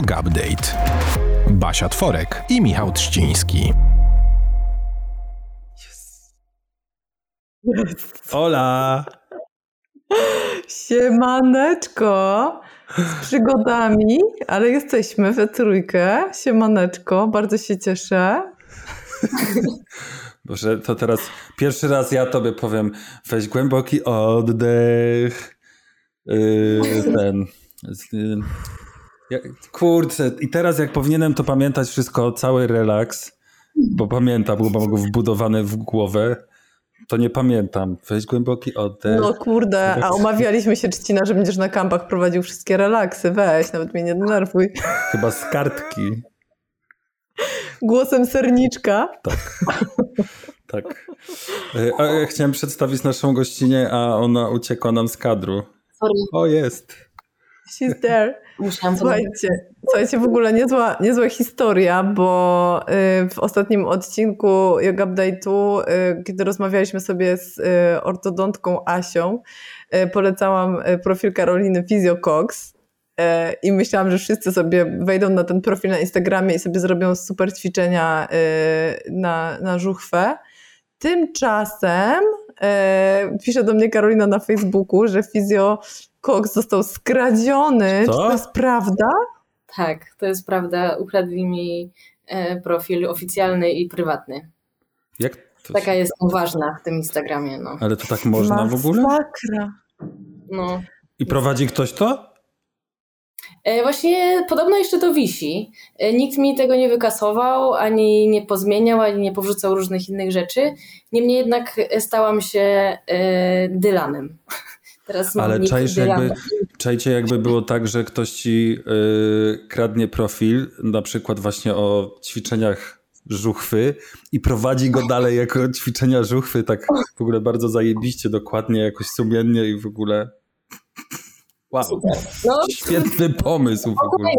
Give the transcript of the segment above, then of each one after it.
Yoga Update. Basia Tworek i Michał Trzciński. Ola! Siemaneczko! Z przygodami, ale jesteśmy we trójkę. Siemaneczko, bardzo się cieszę. Boże, to teraz pierwszy raz ja tobie powiem, weź głęboki oddech. Yy, ten. Yy, kurczę, i teraz jak powinienem to pamiętać wszystko, cały relaks, bo pamiętam, bo mam go wbudowany w głowę, to nie pamiętam. Weź głęboki oddech. No kurde, a umawialiśmy się, Czcina, że będziesz na kampach prowadził wszystkie relaksy. Weź, nawet mnie nie denerwuj. Chyba z kartki. Głosem serniczka. Tak. tak. A ja chciałem przedstawić naszą gościnę, a ona uciekła nam z kadru. Sorry. O, jest. She's there. Słuchajcie, słuchajcie, w ogóle niezła, niezła historia, bo y, w ostatnim odcinku Yoga Update'u, y, kiedy rozmawialiśmy sobie z y, ortodontką Asią, polecałam profil Karoliny Physiocox i myślałam, że wszyscy sobie wejdą na ten profil na Instagramie i sobie zrobią super ćwiczenia na, na żuchwę. Tymczasem pisze do mnie Karolina na Facebooku, że fizjo Cox został skradziony. Co? Czy to jest prawda? Tak, to jest prawda. Ukradli mi e, profil oficjalny i prywatny. Jak to Taka jest ważna w tym Instagramie. No. Ale to tak można Masakra. w ogóle? Masakra. No. I prowadzi ktoś to? E, właśnie podobno jeszcze to wisi. E, nikt mi tego nie wykasował, ani nie pozmieniał, ani nie powrzucał różnych innych rzeczy. Niemniej jednak stałam się Dylanem. Teraz Ale czajsz jakby, czajcie jakby było tak, że ktoś ci yy, kradnie profil, na przykład właśnie o ćwiczeniach żuchwy i prowadzi go dalej jako ćwiczenia żuchwy, tak w ogóle bardzo zajebiście, dokładnie, jakoś sumiennie i w ogóle wow, no. świetny pomysł w ogóle.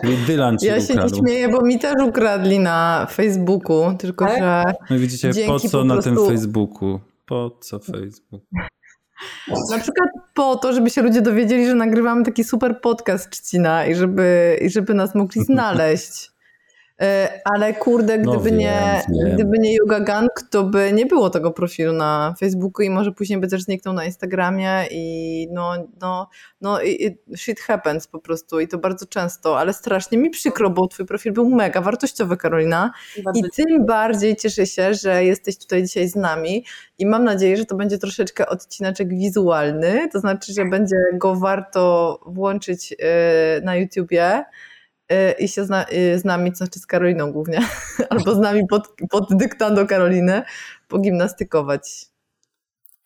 Czyli Dylan ci Ja się ukradł. nie śmieję, bo mi też ukradli na Facebooku, tylko tak? że No widzicie, po co po na prostu... tym Facebooku? Po co Facebook? Na przykład po to, żeby się ludzie dowiedzieli, że nagrywamy taki super podcast Czcina i żeby, i żeby nas mogli znaleźć. E, ale kurde, gdyby, no wiem, nie, wiem. gdyby nie Yoga Gang, to by nie było tego profilu na Facebooku i może później by też zniknął na Instagramie i no, no, no i shit happens po prostu i to bardzo często, ale strasznie mi przykro, bo twój profil był mega wartościowy, Karolina. Bardzo i tym bardziej cieszę się, że jesteś tutaj dzisiaj z nami i mam nadzieję, że to będzie troszeczkę odcinaczek wizualny, to znaczy, że będzie go warto włączyć e, na YouTubie, i się zna, y, z nami, znaczy z Karoliną głównie, albo z nami pod, pod dyktando Karoliny, pogimnastykować.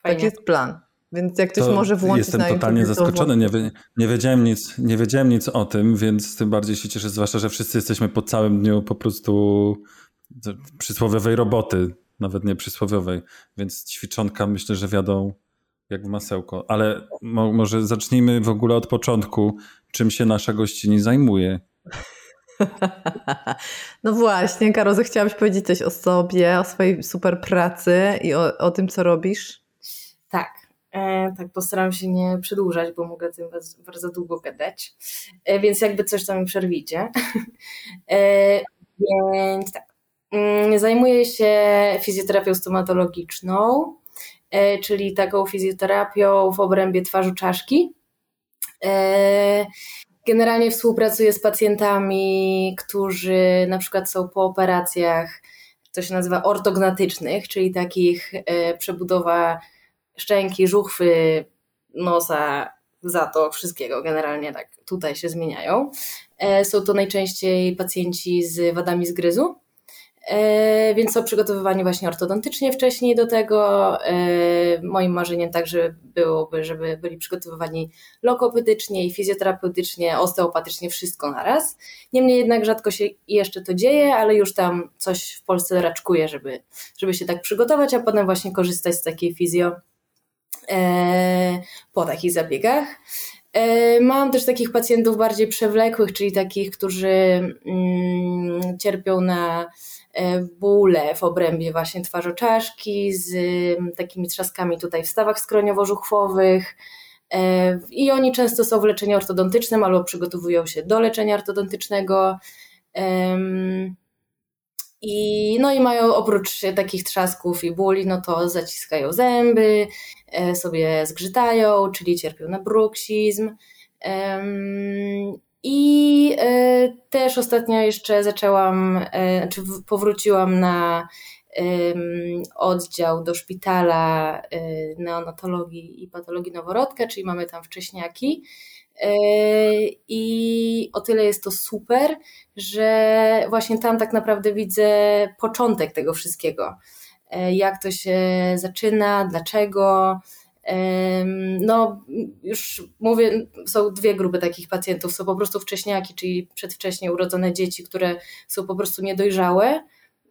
Fajnie. Taki jest plan. Więc jak ktoś to może włączyć Jestem na totalnie YouTube, zaskoczony. Nie, nie, wiedziałem nic, nie wiedziałem nic o tym, więc tym bardziej się cieszę, zwłaszcza, że wszyscy jesteśmy po całym dniu po prostu przysłowiowej roboty, nawet nie przysłowiowej. Więc ćwiczonka myślę, że wiadą jak w masełko. Ale mo może zacznijmy w ogóle od początku. Czym się nasza gościni zajmuje? No właśnie, Karol, chciałabyś powiedzieć coś o sobie, o swojej super pracy i o, o tym, co robisz? Tak, e, tak postaram się nie przedłużać, bo mogę tym bardzo długo gadać, e, więc jakby coś tam przerwicie. E, więc tak, mm, zajmuję się fizjoterapią stomatologiczną, e, czyli taką fizjoterapią w obrębie twarzy czaszki. Generalnie współpracuję z pacjentami, którzy na przykład są po operacjach, to się nazywa ortognatycznych, czyli takich e, przebudowa szczęki, żuchwy, nosa, zatok, wszystkiego generalnie tak tutaj się zmieniają. E, są to najczęściej pacjenci z wadami zgryzu. E, więc są przygotowywani właśnie ortodontycznie wcześniej do tego. E, moim marzeniem także byłoby, żeby byli przygotowywani lokopedycznie i fizjoterapeutycznie, osteopatycznie, wszystko naraz. Niemniej jednak rzadko się jeszcze to dzieje, ale już tam coś w Polsce raczkuje, żeby, żeby się tak przygotować, a potem właśnie korzystać z takiej fizjo e, po takich zabiegach. Mam też takich pacjentów bardziej przewlekłych, czyli takich, którzy mm, cierpią na bóle w obrębie właśnie twarzoczaszki z takimi trzaskami tutaj w stawach skroniowo-żuchwowych. I oni często są w leczeniu ortodontycznym albo przygotowują się do leczenia ortodontycznego. I, no i mają oprócz takich trzasków i bóli, no to zaciskają zęby, e, sobie zgrzytają, czyli cierpią na bruksizm. I e, też ostatnio jeszcze zaczęłam, e, czy powróciłam na oddział do szpitala neonatologii i patologii noworodka, czyli mamy tam wcześniaki. I o tyle jest to super, że właśnie tam tak naprawdę widzę początek tego wszystkiego. E, jak to się zaczyna, dlaczego. No, już mówię, są dwie grupy takich pacjentów. Są po prostu wcześniaki, czyli przedwcześnie urodzone dzieci, które są po prostu niedojrzałe.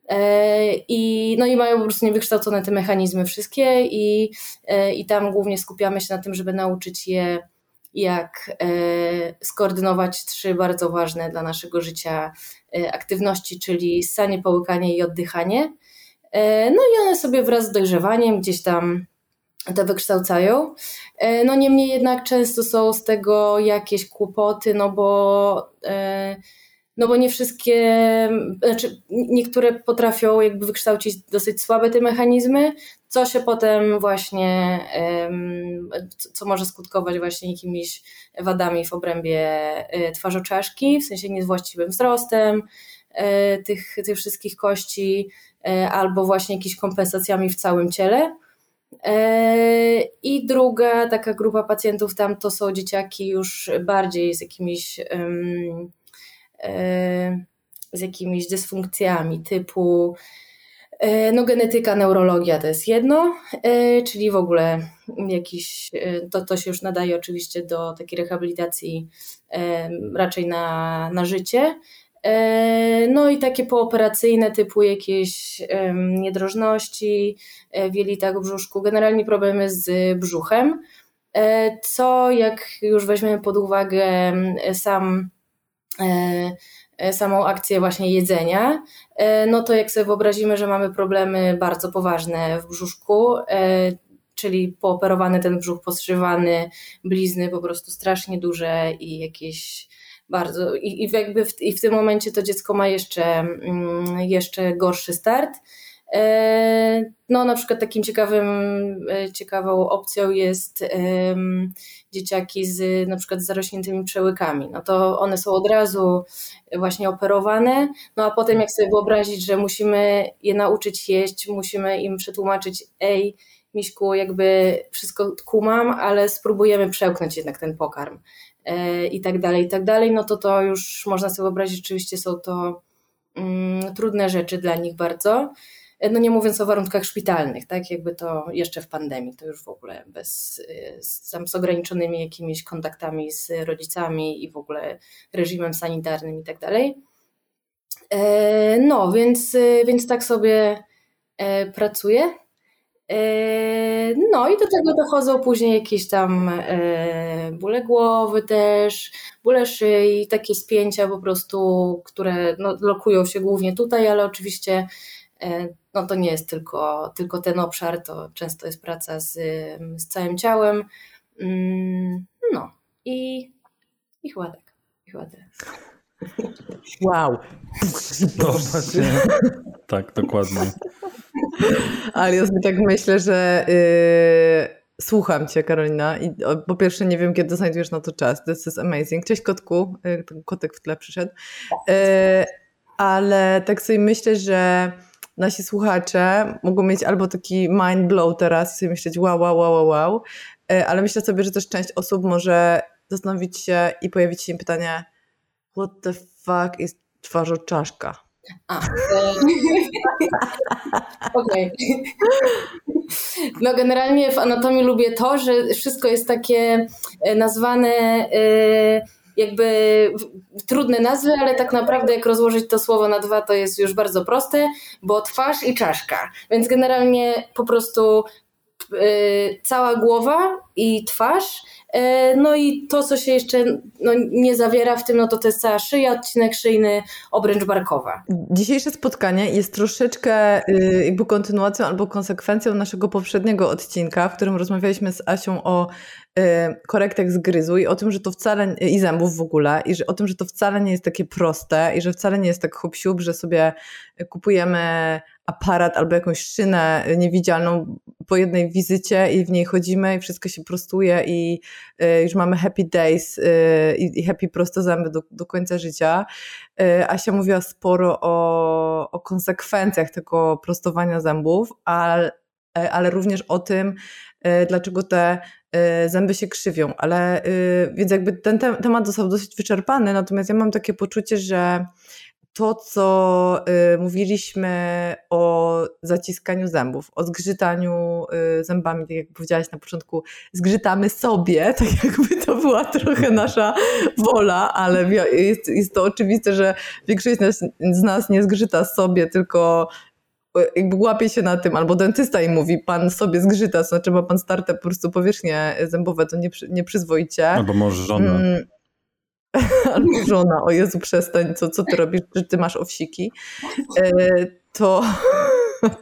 E, I, no i mają po prostu niewykształcone te mechanizmy wszystkie, i, e, i tam głównie skupiamy się na tym, żeby nauczyć je jak e, skoordynować trzy bardzo ważne dla naszego życia aktywności, czyli ssanie, połykanie i oddychanie. No i one sobie wraz z dojrzewaniem gdzieś tam to wykształcają. No niemniej jednak często są z tego jakieś kłopoty, no bo no bo nie wszystkie, znaczy niektóre potrafią jakby wykształcić dosyć słabe te mechanizmy, co się potem właśnie, co może skutkować właśnie jakimiś wadami w obrębie e, twarzoczaszki, w sensie niewłaściwym wzrostem e, tych, tych wszystkich kości, e, albo właśnie jakimiś kompensacjami w całym ciele. I druga taka grupa pacjentów tam to są dzieciaki już bardziej z jakimiś z jakimiś dysfunkcjami typu e, no genetyka, neurologia to jest jedno, e, czyli w ogóle jakiś, e, to, to się już nadaje oczywiście do takiej rehabilitacji raczej na, na życie. No i takie pooperacyjne typu jakieś niedrożności w jelitach, brzuszku, generalnie problemy z brzuchem, co jak już weźmiemy pod uwagę sam E, e, samą akcję właśnie jedzenia, e, no to jak sobie wyobrazimy, że mamy problemy bardzo poważne w brzuszku, czyli pooperowany ten brzuch, postrzywany, blizny po prostu strasznie duże i jakieś bardzo i, i jakby w, i w tym momencie to dziecko ma jeszcze, mm, jeszcze gorszy start. No, na przykład takim ciekawym, ciekawą opcją jest dzieciaki z na przykład z zarośniętymi przełykami. No to one są od razu właśnie operowane, no a potem jak sobie wyobrazić, że musimy je nauczyć jeść, musimy im przetłumaczyć, ej, Miśku, jakby wszystko kumam, ale spróbujemy przełknąć jednak ten pokarm e, i tak dalej, i tak dalej, no to to już można sobie wyobrazić, rzeczywiście są to mm, trudne rzeczy dla nich bardzo. No nie mówiąc o warunkach szpitalnych, tak, jakby to jeszcze w pandemii, to już w ogóle bez, z, z ograniczonymi jakimiś kontaktami z rodzicami i w ogóle reżimem sanitarnym i tak dalej. E, no, więc, więc tak sobie e, pracuję. E, no i do tego dochodzą później jakieś tam bóle głowy też, bóle szyi, takie spięcia po prostu, które no, lokują się głównie tutaj, ale oczywiście no to nie jest tylko, tylko ten obszar, to często jest praca z, z całym ciałem. Mm, no i, i chyba tak. I chyba tak. Wow. No, tak, dokładnie. Ale ja sobie tak myślę, że yy, słucham Cię, Karolina. I po pierwsze, nie wiem, kiedy znajdujesz na to czas. This is amazing. Cześć, kotku. Yy, kotek w tle przyszedł. Yy, ale tak sobie myślę, że nasi słuchacze mogą mieć albo taki mind blow teraz i sobie myśleć wow, wow, wow, wow, wow, e, ale myślę sobie, że też część osób może zastanowić się i pojawić się im pytanie what the fuck is twarzoczaszka? A, e. No generalnie w anatomii lubię to, że wszystko jest takie e, nazwane jakby trudne nazwy, ale tak naprawdę jak rozłożyć to słowo na dwa, to jest już bardzo proste, bo twarz i czaszka. Więc generalnie po prostu yy, cała głowa i twarz No i to, co się jeszcze no, nie zawiera w tym, no to to jest cała szyja, odcinek szyjny, obręcz barkowa. Dzisiejsze spotkanie jest troszeczkę y, jakby kontynuacją albo konsekwencją naszego poprzedniego odcinka, w którym rozmawialiśmy z Asią o y, korektach zgryzu i o tym, że to wcale, i zębów w ogóle, i że, o tym, że to wcale nie jest takie proste i że wcale nie jest tak hop że sobie kupujemy aparat albo jakąś szynę niewidzialną po jednej wizycie i w niej chodzimy i wszystko się prostuje i y, już mamy happy days y, i happy proste zęby do, do końca życia. Y, Asia mówiła sporo o, o konsekwencjach tego prostowania zębów, ale, ale również o tym, dlaczego te zęby się krzywią. Ale więc jakby ten temat został dosyć wyczerpany, natomiast ja mam takie poczucie, że to, co y, mówiliśmy o zaciskaniu zębów, o zgrzytaniu y, zębami, tak jak powiedziałaś na początku, zgrzytamy sobie, tak jakby to była trochę nasza wola, ale jest, jest to oczywiste, że większość z nas nie zgrzyta sobie, tylko y, jakby łapie się na tym, albo dentysta i mówi, pan sobie zgrzyta, to znaczy ma pan starte po prostu powierzchnie zębowe, to nie, nieprzyzwoicie. Albo może żona. Mm, albo żona, o Jezu przestań, co, co ty robisz, czy ty masz owsiki, e, to,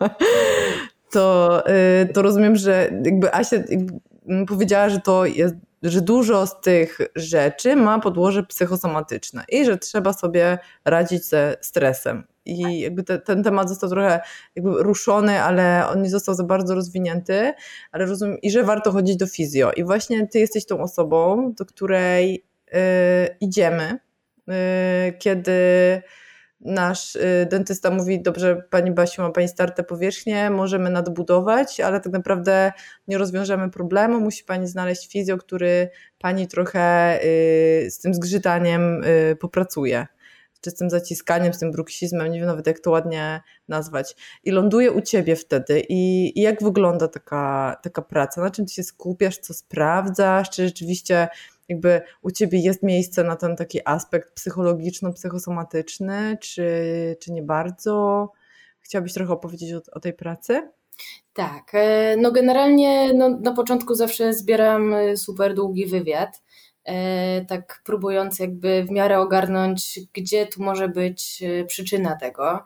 to, e, to rozumiem, że jakby Asia powiedziała, że to jest że dużo z tych rzeczy ma podłoże psychosomatyczne i że trzeba sobie radzić ze stresem. I jakby te, ten temat został trochę jakby ruszony, ale on nie został za bardzo rozwinięty, ale rozumiem, i że warto chodzić do fizjo. I właśnie ty jesteś tą osobą, do której idziemy, y, kiedy nasz y, dentysta mówi, dobrze Pani Basiu, ma Pani starte powierzchnie, możemy nadbudować, ale tak naprawdę nie rozwiążemy problemu, musi Pani znaleźć fizjo, który Pani trochę z tym zgrzytaniem popracuje czy z tym zaciskaniem, z tym bruksizmem, nie wiem nawet jak to ładnie nazwać. I ląduje u ciebie wtedy. I, I, jak wygląda taka, taka praca? Na czym ty się skupiasz, co sprawdzasz? Czy rzeczywiście jakby u ciebie jest miejsce na ten taki aspekt psychologiczno-psychosomatyczny, czy, czy nie bardzo? Chciałabyś trochę opowiedzieć o, o tej pracy? Tak, e, no generalnie no, na początku zawsze zbieram e, super długi wywiad, e, tak próbując jakby w miarę ogarnąć, gdzie tu może być przyczyna tego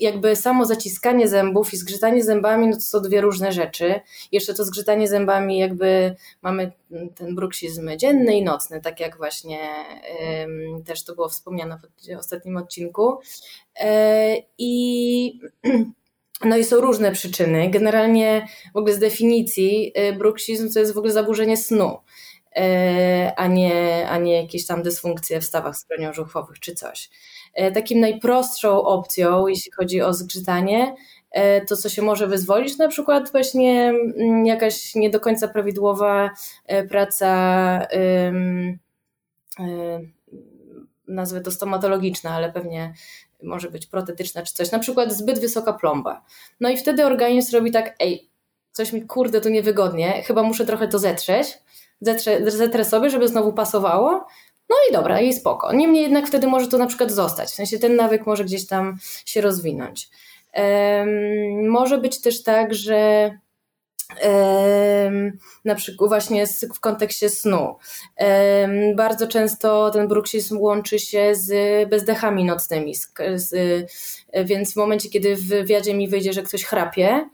jakby samo zaciskanie zębów i zgrzytanie zębami, no to są dwie różne rzeczy. Jeszcze to zgrzytanie zębami jakby mamy ten bruksizm dzienny i nocny, tak jak właśnie też to było wspomniane w ostatnim odcinku. E, I no i są różne przyczyny. Generalnie w ogóle z definicji y, bruksizm to jest w ogóle zaburzenie snu, e, a nie, a nie jakieś tam dysfunkcje w stawach skroniowo-żuchwowych czy coś. E, takim najprostszą opcją, jeśli chodzi o zgrzytanie, e, to co się może wyzwolić, na przykład właśnie mm, jakaś nie do końca prawidłowa e, praca, nazwę to stomatologiczna, ale pewnie może być protetyczna czy coś, na przykład zbyt wysoka plomba. No i wtedy organizm robi tak, ej, coś mi kurde tu niewygodnie, chyba muszę trochę to zetrzeć, zetrę, zetrę sobie, żeby znowu pasowało, no i dobra, i spoko. Niemniej jednak wtedy może to na przykład zostać, w sensie ten nawyk może gdzieś tam się rozwinąć. Um, może być też tak, że um, na przykład właśnie w kontekście snu. Um, bardzo często ten bruksizm łączy się z bezdechami nocnymi, z, z, więc w momencie, kiedy w wywiadzie mi wyjdzie, że ktoś chrapie,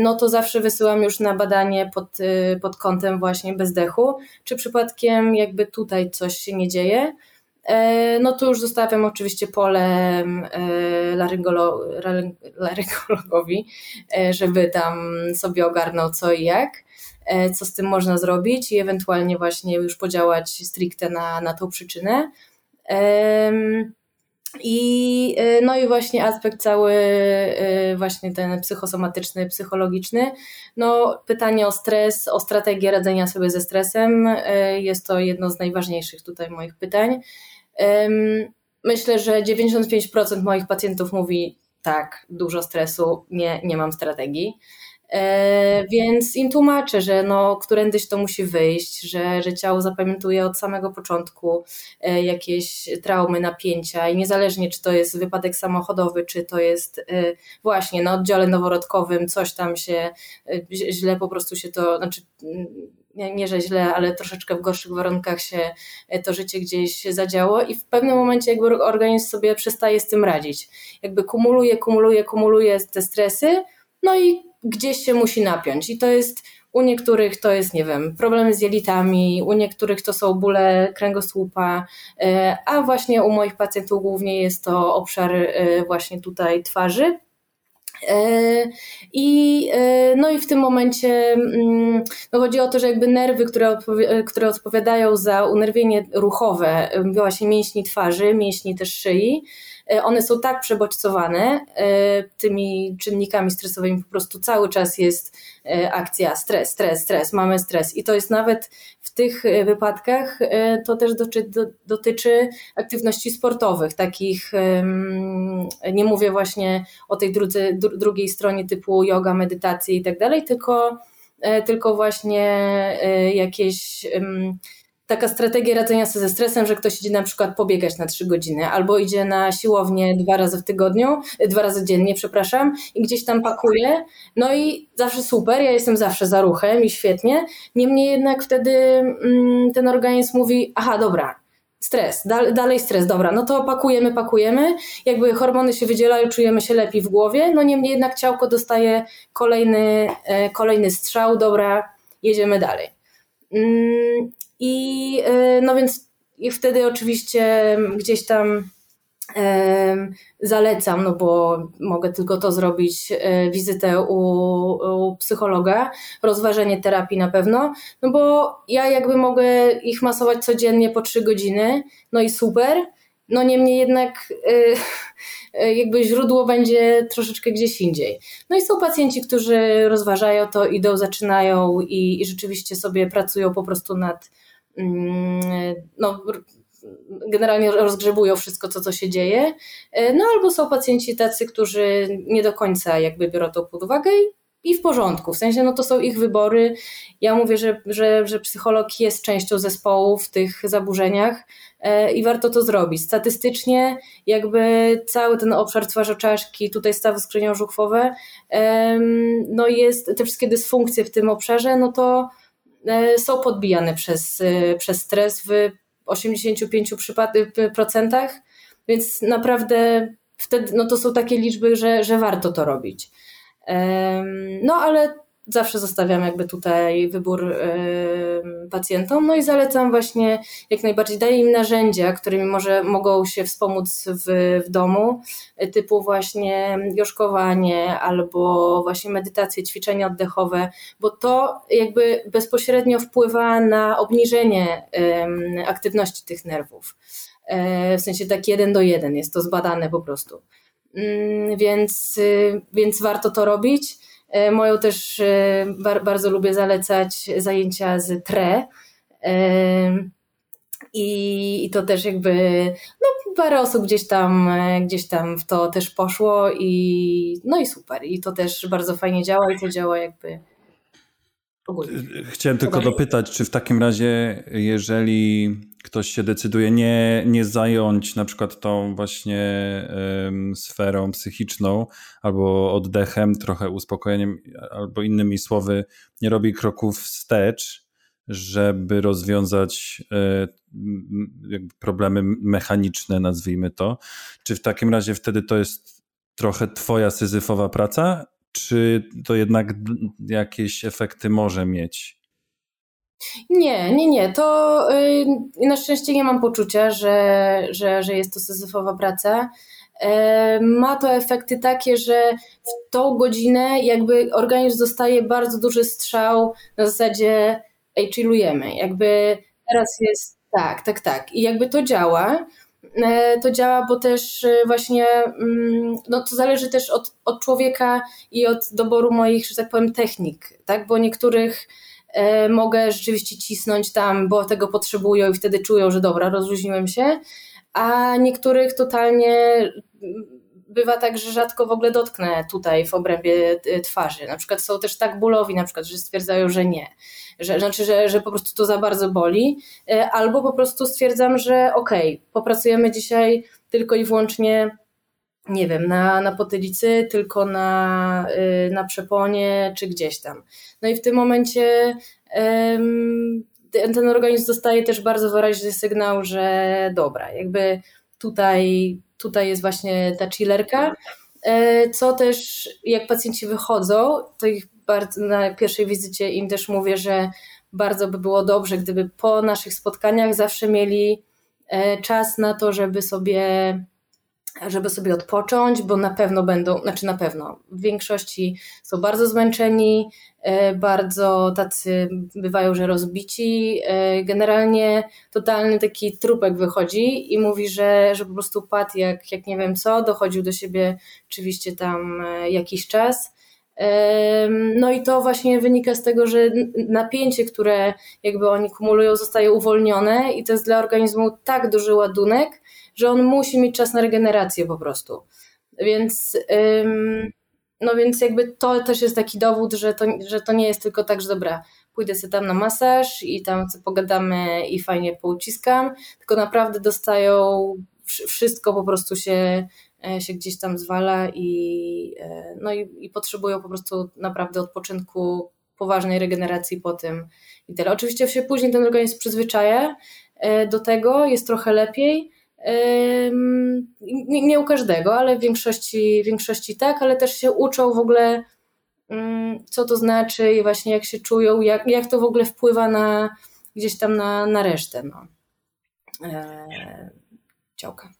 no to zawsze wysyłam już na badanie pod, e, pod kątem właśnie bezdechu, czy przypadkiem jakby tutaj coś się nie dzieje. E, no to już zostawiam oczywiście pole laryngolo, laryngologowi, żeby tam sobie ogarnął co i jak, co z tym można zrobić i ewentualnie właśnie już podziałać stricte na, na tą przyczynę. I, y, no i właśnie aspekt cały, y, właśnie ten psychosomatyczny, psychologiczny. No, pytanie o stres, o strategię radzenia sobie ze stresem y, jest to jedno z najważniejszych tutaj moich pytań. Myślę, że 95% moich pacjentów mówi tak, dużo stresu, nie, nie mam strategii. E, więc im tłumaczę, że no, którędyś to musi wyjść, że, że ciało zapamiętuje od samego początku e, jakieś traumy, napięcia i niezależnie czy to jest wypadek samochodowy, czy to jest e, właśnie na oddziale noworodkowym coś tam się źle po prostu się to, znaczy nie, że źle, ale troszeczkę w gorszych warunkach się to życie gdzieś zadziało i w pewnym momencie jakby organizm sobie przestaje z tym radzić. Jakby kumuluje, kumuluje, kumuluje te stresy, no i gdzieś się musi napiąć. I to jest u niektórych to jest, nie wiem, problemy z jelitami, u niektórych to są bóle kręgosłupa, e, a właśnie u moich pacjentów głównie jest to obszar e, właśnie tutaj twarzy. E, I, no i w tym momencie mm, no chodzi o to, że jakby nerwy, które, odpowi które odpowiadają za unerwienie ruchowe, właśnie mięśni twarzy, mięśni też szyi, one są tak przebodźcowane e, tymi czynnikami stresowymi, po prostu cały czas jest e, akcja stres, stres, stres, mamy stres. I to jest nawet w tych wypadkach to też dotyczy aktywności sportowych, takich nie mówię właśnie o tej drudze, drugiej stronie typu yoga, medytacji i tak dalej, tylko tylko właśnie jakieś taka strategia radzenia sobie ze stresem, że ktoś idzie na przykład pobiegać na trzy godziny, albo idzie na siłownię dwa razy w tygodniu, dwa razy dziennie, przepraszam, i gdzieś tam pakuje. No i zawsze super, ja jestem zawsze za ruchem i świetnie. Niemniej jednak wtedy mm, ten organizm mówi: Aha, dobra, stres, dalej, dalej stres, dobra, no to pakujemy, pakujemy, jakby hormony się wydzielają, czujemy się lepiej w głowie, no niemniej jednak ciałko dostaje kolejny, e, kolejny strzał, dobra, jedziemy dalej. I e, no więc i wtedy oczywiście gdzieś tam e, zalecam, no bo mogę tylko to zrobić, e, wizytę u, u, psychologa, rozważenie terapii na pewno, no bo ja jakby mogę ich masować codziennie po trzy godziny, no i super, no niemniej jednak jakby źródło będzie troszeczkę gdzieś indziej. No i są pacjenci, którzy rozważają to, idą, zaczynają i, i rzeczywiście sobie pracują po prostu nad no, generalnie rozgrzebują wszystko, co, co się dzieje. E, no albo są pacjenci tacy, którzy nie do końca jakby biorą to pod uwagę i, w porządku. W sensie, no to są ich wybory. Ja mówię, że, że, że psycholog jest częścią zespołu w tych zaburzeniach e, i warto to zrobić. Statystycznie jakby cały ten obszar twarzoczaszki, tutaj stawy skrzynią-żuchwowe, no jest, te wszystkie dysfunkcje w tym obszarze, no to są podbijane przez, e, przez stres w 85%, więc naprawdę wtedy no to są takie liczby, że, że warto to robić. No ale zawsze zostawiam jakby tutaj wybór pacjentom, no i zalecam właśnie jak najbardziej, daję im narzędzia, którymi może mogą się wspomóc w, w domu, typu właśnie joszkowanie albo właśnie medytacje, ćwiczenia oddechowe, bo to jakby bezpośrednio wpływa na obniżenie aktywności tych nerwów. E, w sensie tak jeden do jeden, jest to zbadane po prostu. Mm, więc, y, więc warto to robić. E, moją też e, bardzo lubię zalecać zajęcia z TRE. E, I, to też jakby, no parę osób gdzieś tam, gdzieś tam w to też poszło i no i super. I to też bardzo fajnie działa i to działa jakby ogólnie. Chciałem tylko dopytać, czy w takim razie, jeżeli ktoś się decyduje nie, nie zająć na przykład tą właśnie um, sferą psychiczną albo oddechem, trochę uspokojeniem, albo innymi słowy, nie robi kroków wstecz, żeby rozwiązać e, problemy mechaniczne, nazwijmy to. Czy w takim razie wtedy to jest trochę twoja syzyfowa praca, czy to jednak jakieś efekty może mieć? Nie, nie, nie. To yy, na szczęście nie mam poczucia, że, że, że jest to syzyfowa praca. Yy, ma to efekty takie, że w tą godzinę jakby organizm dostaje bardzo duży strzał na zasadzie ej, chillujemy. Jakby teraz jest tak, tak, tak. I jakby to działa. Yy, to działa, bo też y, właśnie mm, no to zależy też od, od człowieka i od doboru moich, że tak powiem, technik, tak? Bo niektórych mogę rzeczywiście cisnąć tam, bo tego potrzebują i wtedy czują, że dobra, rozluźniłem się, a niektórych totalnie bywa tak, że rzadko w ogóle dotknę tutaj w obrębie e, twarzy. Na przykład są też tak bólowi, na przykład, że stwierdzają, że nie. Że, znaczy, że, że po prostu to za bardzo boli, e, albo po prostu stwierdzam, że okej, okay, popracujemy dzisiaj tylko i wyłącznie nie wiem, na, na potylicy, tylko na, y, na przeponie czy gdzieś tam. No i w tym momencie ten organizm dostaje też bardzo wyraźny sygnał, że dobra, jakby tutaj, tutaj jest właśnie ta chillerka, e, co też jak pacjenci wychodzą, to ich bardzo na pierwszej wizycie im też mówię, że bardzo by było dobrze, gdyby po naszych spotkaniach zawsze mieli e, czas na to, żeby sobie żeby sobie odpocząć, bo na pewno będą, znaczy na pewno, w większości są bardzo zmęczeni, e, bardzo tacy bywają, że rozbici. E, generalnie totalny taki trupek wychodzi i mówi, że, że po prostu padł jak, jak nie wiem co, dochodził do siebie oczywiście tam e, jakiś czas. No i to właśnie wynika z tego, że napięcie, które jakby oni kumulują, zostaje uwolnione i to jest dla organizmu tak duży ładunek, że on musi mieć czas na regenerację po prostu. Więc, no więc jakby to też jest taki dowód, że to, że to nie jest tylko tak, że dobra, pójdę sobie tam na masaż i tam pogadamy i fajnie pouciskam, tylko naprawdę dostają wszystko po prostu się, e, się gdzieś tam zwala i, e, no i, i potrzebują po prostu naprawdę odpoczynku, poważnej regeneracji po tym i tyle. Oczywiście się później ten organizm przyzwyczaja e, do tego, jest trochę lepiej, nie, nie u każdego, ale w większości, w większości tak, ale też się uczą w ogóle, co to znaczy i właśnie jak się czują, jak, jak to w ogóle wpływa na gdzieś tam na, na resztę. No. E, działka.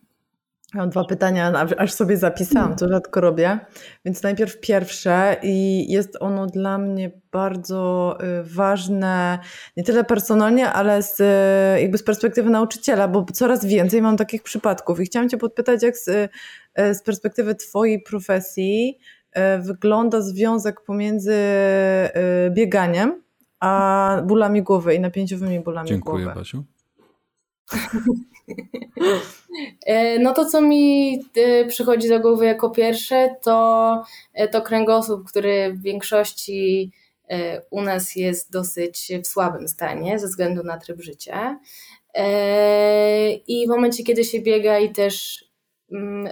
Mam dwa pytania, aż sobie zapisałam, to rzadko robię. Więc najpierw pierwsze, i jest ono dla mnie bardzo y, ważne, nie tyle personalnie, ale z, y, jakby z perspektywy nauczyciela, bo coraz więcej mam takich przypadków. I chciałam Cię podpytać, jak z, y, z perspektywy Twojej profesji wygląda związek pomiędzy bieganiem a bólami głowy i napięciowymi bólami Dziękuję, głowy. Dziękuję, Basiu. E, no to, co mi e, przychodzi do głowy jako pierwsze, to, e, to kręgosłup, który w większości u nas jest dosyć w słabym stanie ze względu na tryb życia. I w momencie, kiedy się biega i też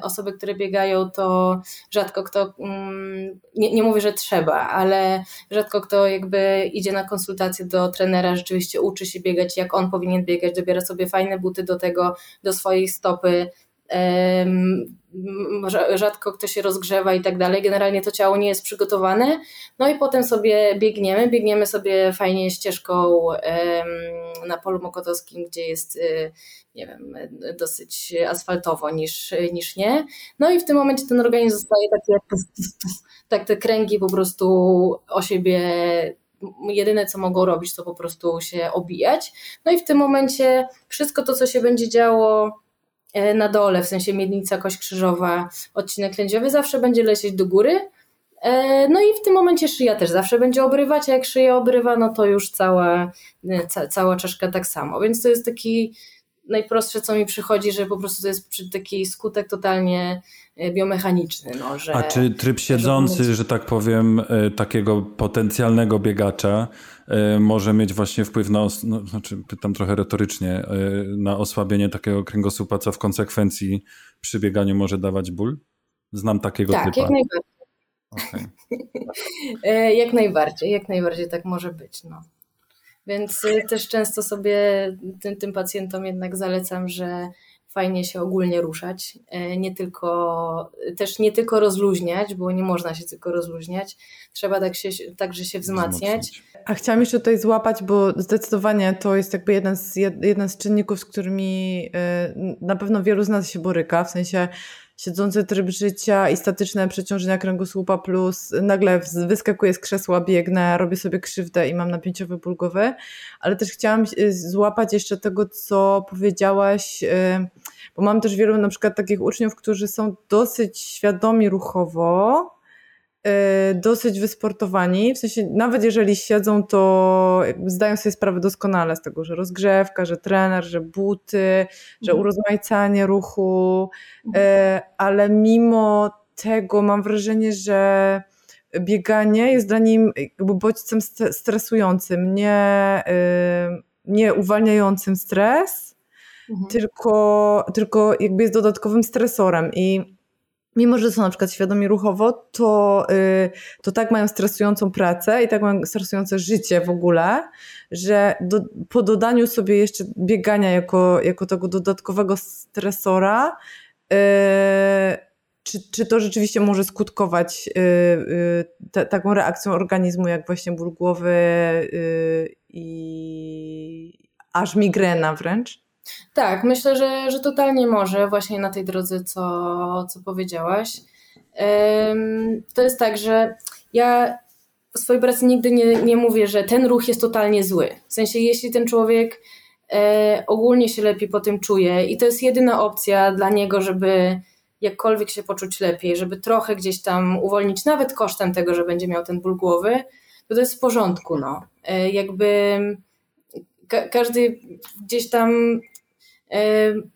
osoby, które biegają, to rzadko kto, mm, nie, nie mówię, że trzeba, ale rzadko kto jakby idzie na konsultację do trenera, rzeczywiście uczy się biegać, jak on powinien biegać, dobiera sobie fajne buty do tego, do swojej stopy, rzadko kto się rozgrzewa i tak dalej. Generalnie to ciało nie jest przygotowane. No i potem sobie biegniemy, biegniemy sobie fajnie ścieżką na polu mokotowskim, gdzie jest, y, nie wiem, dosyć asfaltowo niż, niż nie. No i w tym momencie ten organizm zostaje taki tak te kręgi po prostu o siebie jedyne co mogą robić to po prostu się obijać. No i w tym momencie wszystko to, co się będzie działo E, na dole, w sensie miednica, kość krzyżowa, odcinek lędźwiowy zawsze będzie lecieć do góry. E, no i w tym momencie szyja też zawsze będzie obrywać, a jak szyja obrywa, no to już cała, e, ca, cała czaszka tak samo. Więc to jest taki najprostsze, co mi przychodzi, że po prostu to jest taki skutek totalnie biomechaniczny. No, że, A czy tryb siedzący, że, że tak powiem, takiego potencjalnego biegacza E, może mieć właśnie wpływ na, no, znaczy pytam trochę retorycznie, e, na osłabienie takiego kręgosłupa, co w konsekwencji przy bieganiu może dawać ból? Znam takiego tak, typa. Jak najbardziej. Okay. jak najbardziej, jak najbardziej tak może być. No. Więc też często sobie tym, tym pacjentom jednak zalecam, że fajnie się ogólnie ruszać, e, nie tylko, też nie tylko rozluźniać, bo nie można się tylko rozluźniać, trzeba tak się, także się wzmacniać. A chciałam jeszcze tutaj złapać, bo zdecydowanie to jest jakby jeden z, jeden z czynników, z którymi e, na pewno wielu z nas się boryka, w sensie siedzący tryb życia i statyczne przeciążenia kręgosłupa plus nagle wyskakuję z krzesła, biegnę, robię sobie krzywdę i mam napięciowy ból głowy, ale też chciałam y, złapać jeszcze tego, co powiedziałaś, y, bo mam też wielu na przykład takich uczniów, którzy są dosyć świadomi ruchowo, dosyć wysportowani, w sensie nawet jeżeli siedzą, to zdają sobie sprawę doskonale z tego, że rozgrzewka, że trener, że buty, że mhm. urozmaicanie ruchu, y, ale mimo tego mam wrażenie, że bieganie jest dla nim jakby bodźcem stresującym, nie, y, nie uwalniającym stres, mhm. tylko, tylko jakby jest dodatkowym stresorem i mimo że są na przykład świadomi ruchowo, to, yy, to tak mają stresującą pracę i tak mają stresujące życie w ogóle, że do, po dodaniu sobie jeszcze biegania jako, jako tego dodatkowego stresora, yy, czy, czy to rzeczywiście może skutkować te, taką reakcją organizmu, jak właśnie ból głowy i aż migrena wręcz? Tak, myślę, że, że totalnie może właśnie na tej drodze, co, co powiedziałaś. To jest tak, że ja w swojej pracy nigdy nie, nie mówię, że ten ruch jest totalnie zły. W sensie, jeśli ten człowiek e, ogólnie się lepiej po tym czuje i to jest jedyna opcja dla niego, żeby jakkolwiek się poczuć lepiej, żeby trochę gdzieś tam uwolnić, nawet kosztem tego, że będzie miał ten ból głowy, to to jest w porządku. No. E, jakby ka każdy gdzieś tam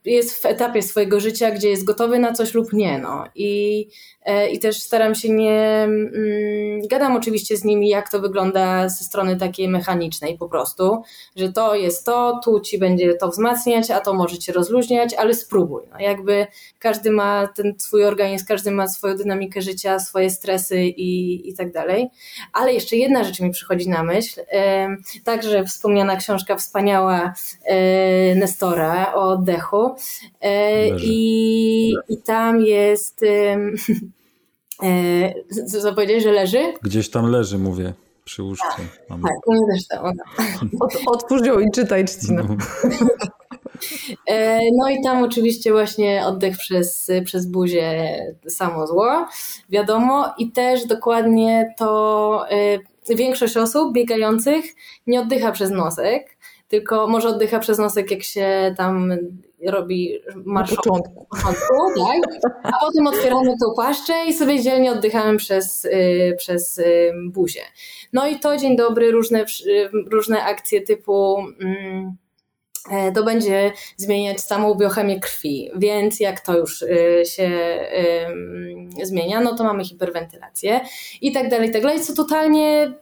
jest w etapie swojego życia, gdzie jest gotowy na coś lub nie. No. I, I też staram się nie. Mm, gadam oczywiście z nimi, jak to wygląda ze strony takiej mechanicznej po prostu, że to jest to, tu ci będzie to wzmacniać, a to może cię rozluźniać, ale spróbuj. No. Jakby każdy ma ten swój organizm, każdy ma swoją dynamikę życia, swoje stresy i, i tak dalej. Ale jeszcze jedna rzecz mi przychodzi na myśl. Także wspomniana książka wspaniała e, Nestora o oddechu. E, I, I tam jest. E, co powiedzieć, że leży? Gdzieś tam leży, mówię. Przy łóżce. Tak, tak u też tam. Od, otwórz ją i czytaj, Czcina. No. E, no i tam oczywiście właśnie oddech przez, przez buzię samo zło, wiadomo. I też dokładnie to większość osób biegających nie oddycha przez nosek, tylko może oddycha przez nosek, jak się tam robi marsz początku. początku tak? a potem otwieramy tą paszczę i sobie dzielnie oddychamy przez, yy, przez yy, buzię. No i to dzień dobry, różne, yy, różne akcje typu yy, to będzie zmieniać samą biochemię krwi, więc jak to już y, się zmienia, no to mamy hiperwentylację i tak dalej, i tak dalej, co totalnie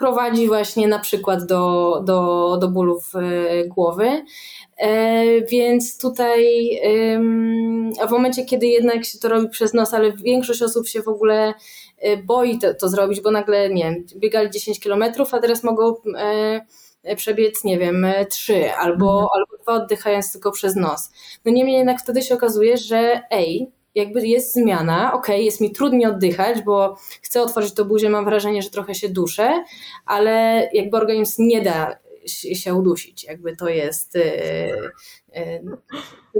prowadzi właśnie na przykład do, do, do bólów e, głowy. E, więc tutaj a w momencie, kiedy jednak się to robi przez nos, ale większość osób się w ogóle e, boi to, to zrobić, bo nagle, nie wiem, biegali 10 kilometrów, a teraz mogą przebiec, nie wiem, trzy albo, mhm. albo dwa oddychając tylko przez nos. No niemniej jednak wtedy się okazuje, że ej, jakby jest zmiana, ok, jest mi trudniej oddychać, bo chcę otworzyć to buzię, mam wrażenie, że trochę się duszę, ale jakby organizm nie da się udusić, jakby to jest yy,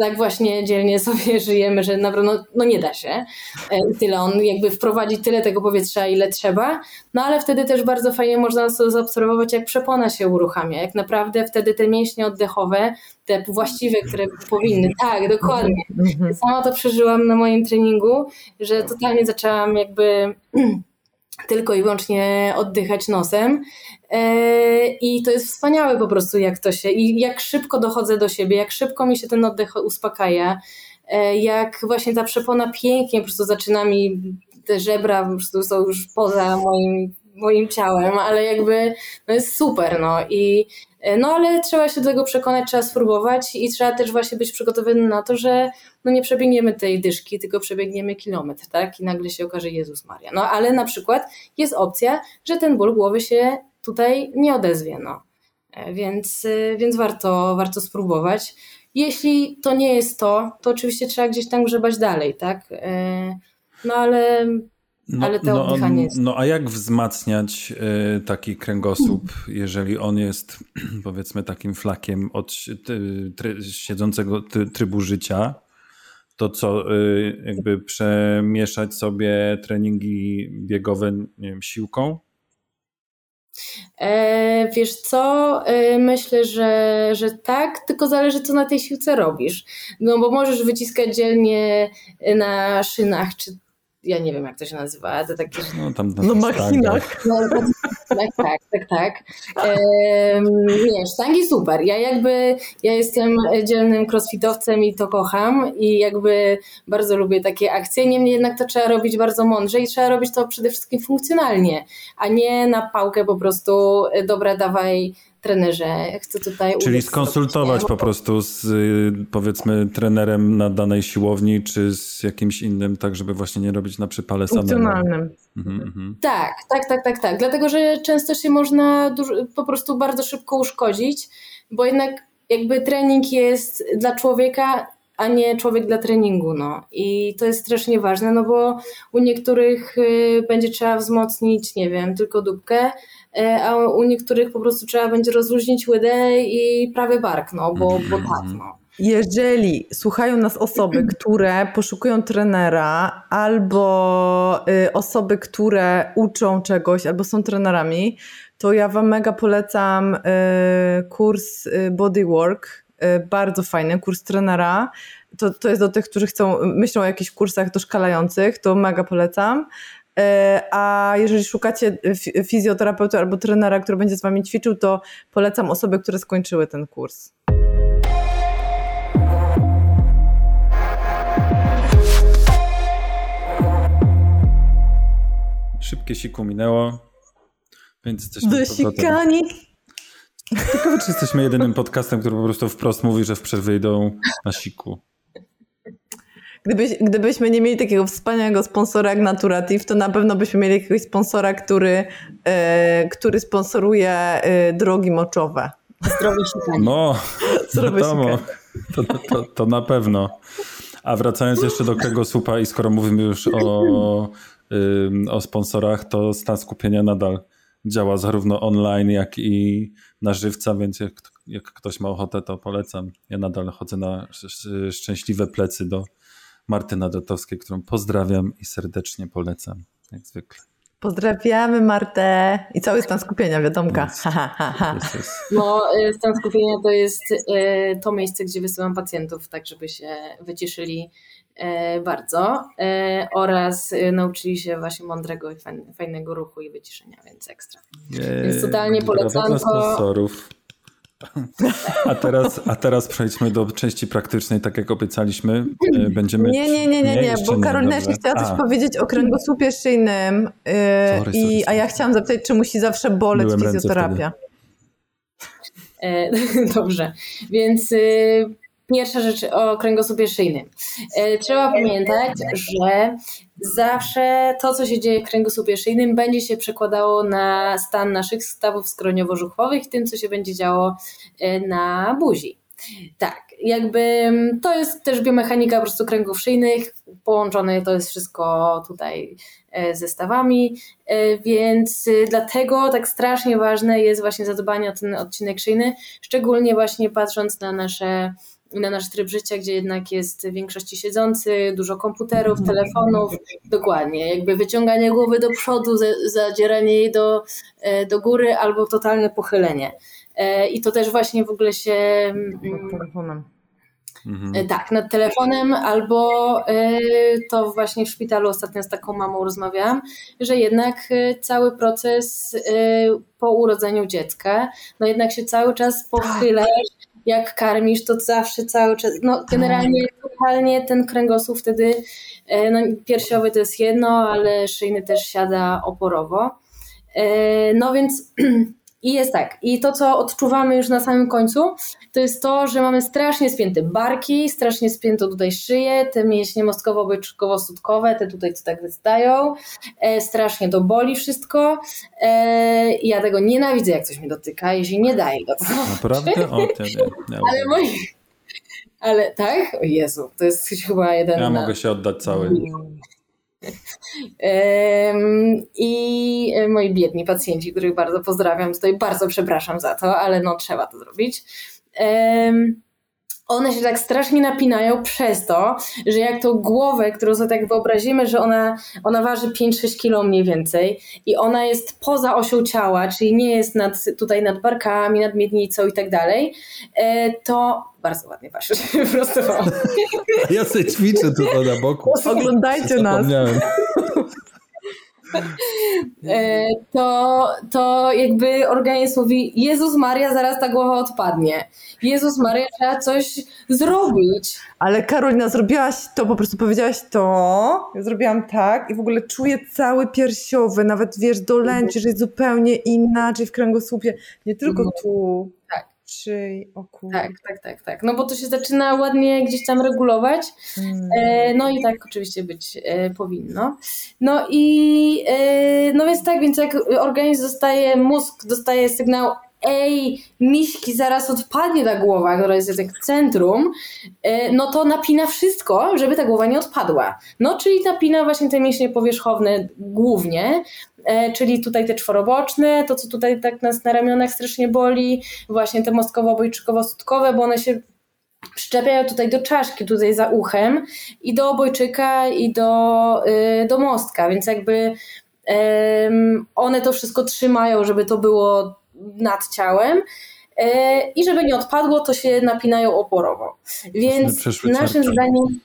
tak właśnie dzielnie sobie żyjemy, że naprawdę no, no nie da się. Yy, tyle, on jakby wprowadzi tyle tego powietrza, ile trzeba, no ale wtedy też bardzo fajnie można zaobserwować, jak przepona się uruchamia, jak naprawdę wtedy te mięśnie oddechowe, te właściwe, które powinny, tak, dokładnie. Mhm. Sama to przeżyłam na moim treningu, że totalnie zaczęłam jakby tylko i wyłącznie oddychać nosem. E, I to jest wspaniałe po prostu, jak to się, i jak szybko dochodzę do siebie, jak szybko mi się ten oddech uspokaja, e, jak właśnie ta przepona pięknie po prostu zaczyna mi, te żebra po prostu są już poza moim, moim ciałem, ale jakby no jest super, no i no ale trzeba się do tego przekonać, trzeba spróbować i trzeba też właśnie być przygotowany na to, że no nie przebiegniemy tej dyszki, tylko przebiegniemy kilometr, tak? I nagle się okaże Jezus Maria. No ale na przykład jest opcja, że ten ból głowy się tutaj nie odezwie, no. E, więc, e, więc warto, warto spróbować. Jeśli to nie jest to, to oczywiście trzeba gdzieś tam grzebać dalej, tak? E, no ale no, ale to no, oddychanie jest. No a jak wzmacniać y, taki kręgosłup, jeżeli on jest powiedzmy takim flakiem od try, siedzącego trybu życia, to co, y, jakby przemieszać sobie treningi biegowe wiem, siłką? E, wiesz co, e, myślę, że, że tak, tylko zależy co na tej siłce robisz. No bo możesz wyciskać dzielnie na szynach czy ja nie wiem jak to się nazywa, to takie... No tam na no, machinach. No, tak, tak, tak, tak. Ehm, nie, sztangi super. Ja jakby, ja jestem dzielnym crossfitowcem i to kocham i jakby bardzo lubię takie akcje, niemniej jednak to trzeba robić bardzo mądrze i trzeba robić to przede wszystkim funkcjonalnie, a nie na pałkę po prostu, dobra dawaj trenerze, chcę tutaj... Czyli skonsultować po prostu z powiedzmy trenerem na danej siłowni, czy z jakimś innym, tak żeby właśnie nie robić na przypale samemu. Funkcjonalnym. Mhm, mhm. Tak, tak, tak, tak, tak. Dlatego, że często się można po prostu bardzo szybko uszkodzić, bo jednak jakby trening jest dla człowieka a nie człowiek dla treningu. No. I to jest strasznie ważne, no bo u niektórych y, będzie trzeba wzmocnić, nie wiem, tylko dupkę, y, a u niektórych po prostu trzeba będzie rozluźnić łydę i prawy bark, no bo, bo mhm. tak. No. Jeżeli słuchają nas osoby, które poszukują trenera, albo y, osoby, które uczą czegoś, albo są trenerami, to ja Wam mega polecam kurs Bodywork Y, bardzo fajny kurs trenera. To, to jest do tych, którzy chcą, myślą o jakichś kursach doszkalających, to mega polecam. Y, a jeżeli szukacie fizjoterapeuty albo trenera, który będzie z wami ćwiczył, to polecam osoby, które skończyły ten kurs. Szybkie siku minęło, więc jesteśmy Dosikani. Ciekawe, czy jesteśmy jedynym podcastem, który po prostu wprost mówi, że w przerwie idą na siku. Gdybyś, gdybyśmy nie mieli takiego wspaniałego sponsora jak Naturative, to na pewno byśmy mieli jakiegoś sponsora, który, e, który sponsoruje e, drogi moczowe. Zdrowie sikanie. No, wiadomo, to, to, to, na pewno. A wracając jeszcze do tego słupa i skoro mówimy już o, o sponsorach, to stan skupienia nadal działa zarówno online, jak i na żywca, więc jak, jak ktoś ma ochotę, to polecam. Ja nadal chodzę na szczęśliwe plecy do Martyna Dotowskiej, którą pozdrawiam i serdecznie polecam, jak zwykle. Pozdrawiamy Martę i cały stan skupienia, wiadomka. Yes. Yes, No, y, stan skupienia to jest y, to miejsce, gdzie wysyłam pacjentów, tak żeby się wycieszyli y, bardzo oraz nauczyli się właśnie mądrego i fajnego ruchu i wyciszenia, więc ekstra. Więc totalnie polecam. sponsorów. A teraz, a teraz przejdźmy do części praktycznej, tak jak obiecaliśmy. E, będziemy... Nie, nie, nie, nie, nie, bo Karolina jeszcze chciała coś a. powiedzieć o kręgosłupie szyjnym, yy, sorry, i, a ja chciałam zapytać, czy musi zawsze boleć Byłem fizjoterapia. E, dobrze, więc y, pierwsza rzecz o kręgosłupie szyjnym. E, trzeba pamiętać, że zawsze to, co się dzieje w kręgosłupie szyjnym, będzie się przekładało na stan naszych stawów skroniowo-żuchwowych tym, co się będzie działo e, na buzi. Tak, jakby mm, to jest też biomechanika po prostu kręgów szyjnych, połączone to jest wszystko tutaj e, ze stawami, więc dlatego tak strasznie ważne jest właśnie zadbanie o ten odcinek szyjny, szczególnie właśnie patrząc na nasze na nasz tryb życia, gdzie jednak jest w większości siedzący, dużo komputerów, telefonów, dokładnie, jakby wyciąganie głowy do przodu, zadzieranie jej do, e, do góry albo totalne pochylenie. E, I to też właśnie w ogóle się... Nad telefonem. Mhm. E, tak, nad telefonem, albo to właśnie w szpitalu ostatnio z taką mamą rozmawiałam, że jednak cały proces po urodzeniu dziecka, no jednak się cały czas pochylasz jak karmisz, to zawsze cały czas, no generalnie totalnie ten kręgosłup wtedy, e, no piersiowy to jest jedno, ale szyjny też siada oporowo. E, no więc i jest tak, i to co odczuwamy już na samym końcu, to jest to, że mamy strasznie spięte barki, strasznie spięto tutaj szyję, te mięśnie mostkowo-byczkowo-sutkowe, te tutaj co tak wystają, e, strasznie to boli wszystko e, i ja tego nienawidzę, jak coś mnie dotyka i się nie daje do tego. Naprawdę? O, nie, Ale moi... Ale tak? O Jezu, to jest chyba jeden Ja na... mogę się oddać cały. I moi biedni pacjenci, których bardzo pozdrawiam, tutaj bardzo przepraszam za to, ale no trzeba to zrobić one się tak strasznie napinają przez to, że jak to głowę, którą sobie tak wyobrazimy, że ona, ona waży 5-6 kg mniej więcej i ona jest poza osią ciała, czyli nie jest nad, tutaj nad barkami, nad miednicą i tak dalej, e, to bardzo ładnie patrzę, wyprostowałam. Ja sobie ćwiczę tutaj na boku. Oglądajcie nas. E, to, to jakby organizm mówi Jezus Maria, zaraz ta głowa odpadnie. Jezus Maria, trzeba coś zrobić. Ale Karolina, zrobiłaś to, po prostu powiedziałaś to, ja zrobiłam tak i w ogóle czuję cały piersiowy, nawet wiesz, dolęcie, że jest zupełnie inaczej w kręgosłupie, nie tylko mhm. tu. Szyi, o Tak, tak, tak, tak. No bo to się zaczyna ładnie gdzieś tam regulować. Hmm. E, no i tak oczywiście być e, powinno. No i e, no więc tak, więc jak organizm dostaje, mózg dostaje sygnał ej, miśki, zaraz odpadnie ta głowa, która jest jak centrum, e, no to napina wszystko, żeby ta głowa nie odpadła. No, czyli napina właśnie te mięśnie powierzchowne głównie, e, czyli tutaj te czworoboczne, to co tutaj tak nas na ramionach strasznie boli, właśnie te mostkowo-obojczykowo-sutkowe, bo one się przyczepiają tutaj do czaszki, tutaj za uchem i do obojczyka i do, y, do mostka, więc jakby one to wszystko trzymają, żeby to było nad ciałem e, i żeby nie odpadło, to się napinają oporowo. Więc naszym zdaniem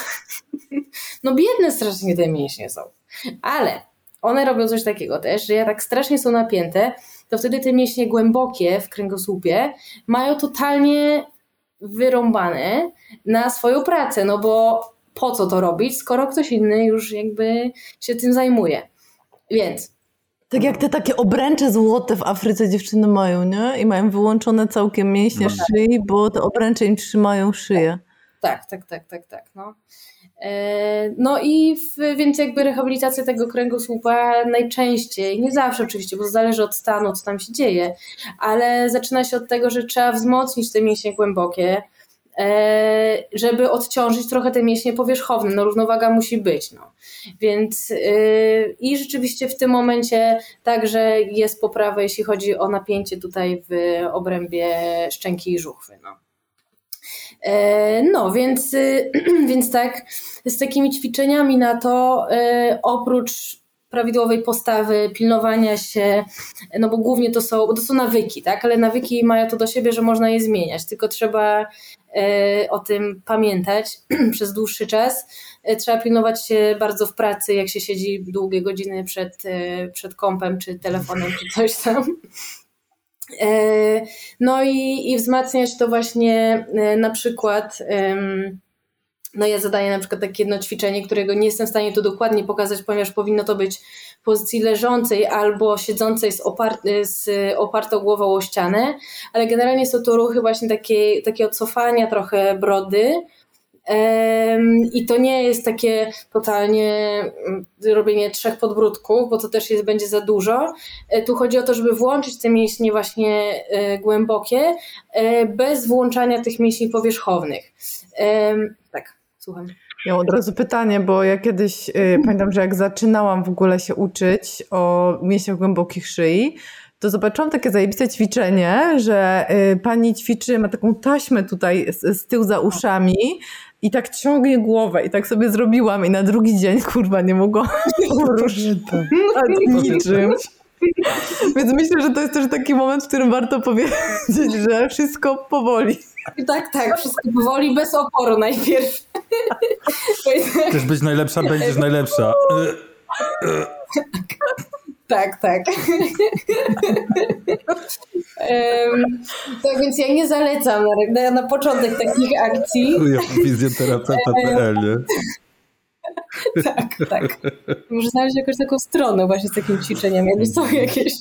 no biedne strasznie te mięśnie są. Ale one robią coś takiego też, że jak tak strasznie są napięte, to wtedy te mięśnie głębokie w kręgosłupie mają totalnie wyrąbane na swoją pracę, no bo po co to robić, skoro ktoś inny już jakby się tym zajmuje. Więc tak jak te takie obręcze złote w Afryce dziewczyny mają, nie? I mają wyłączone całkiem mięśnie no. szyi, bo te obręcze im trzymają szyję. Tak, tak, tak, tak, tak. No, e, no i w, więc jakby rehabilitacja tego kręgosłupa najczęściej, nie zawsze oczywiście, bo zależy od stanu, co tam się dzieje, ale zaczyna się od tego, że trzeba wzmocnić te mięśnie głębokie, żeby odciążyć trochę te mięśnie powierzchowne. No równowaga musi być. No. Więc yy, i rzeczywiście w tym momencie także jest poprawa, jeśli chodzi o napięcie tutaj w obrębie szczęki i żuchwy. No. E, no, więc, więc tak, z takimi ćwiczeniami na to, oprócz prawidłowej postawy, pilnowania się, no bo głównie to są, to są nawyki, tak? Ale nawyki mają to do siebie, że można je zmieniać, tylko trzeba e, o tym pamiętać przez dłuższy czas. E, trzeba pilnować się bardzo w pracy, jak się siedzi długie godziny przed, e, przed kompem, czy telefonem, czy coś tam. No i, i wzmacniać to właśnie na przykład no ja zadaję na przykład takie jedno ćwiczenie, którego nie jestem w stanie tu dokładnie pokazać, ponieważ powinno to być w pozycji leżącej albo siedzącej z, opar z opartą głową o ścianę, ale generalnie są to ruchy właśnie takie, takie cofania trochę brody, i to nie jest takie totalnie mm, robienie trzech podbródków, bo to też jest, będzie za dużo. E, tu chodzi o to, żeby włączyć te mięśnie właśnie e, głębokie, e, bez włączania tych mięśni powierzchownych. Tak. Słucham. Ja od razu pytanie, bo ja kiedyś y, pamiętam, że jak zaczynałam w ogóle się uczyć o mięśniach głębokich szyi, to zobaczyłam takie zajebiste ćwiczenie, że y, pani ćwiczy, ma taką taśmę tutaj z, z tyłu za uszami i tak ciągnie głowę i tak sobie zrobiłam i na drugi dzień, kurwa, nie mogłam poruszyć niczym. Więc myślę, że to jest też taki moment, w którym warto powiedzieć, że wszystko powoli. Tak, tak, wszystko powoli, bez oporu najpierw. Chcesz być najlepsza, będziesz najlepsza. Tak, tak. um, tak więc ja nie zalecam na, na początek takich akcji. Fizjoterapeuta.pl, nie? tak, tak. Może znaleźć jakąś taką stronę właśnie z takim ćwiczeniem, jakby są jakieś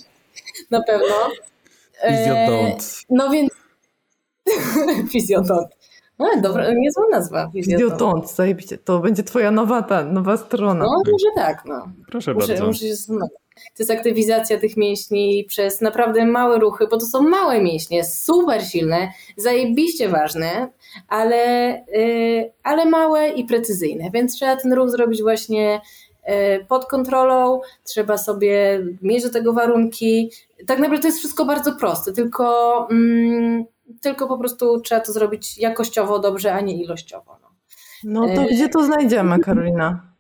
na pewno. E, no więc Fizjodont. No, dobra, niezła nazwa. Fizjodont, zajebiście. To będzie twoja nowa, ta, nowa strona. No, może tak, no. Proszę muszę, bardzo. Muszę się To jest aktywizacja tych mięśni przez naprawdę małe ruchy, bo to są małe mięśnie, super silne, zajebiście ważne, ale, yy, ale małe i precyzyjne, więc trzeba ten ruch zrobić właśnie y, pod kontrolą, trzeba sobie mieć do tego warunki. Tak naprawdę to jest wszystko bardzo proste, tylko mm, tylko po prostu trzeba to zrobić jakościowo dobrze, a nie ilościowo. No, no to e... gdzie to znajdziemy, Karolina?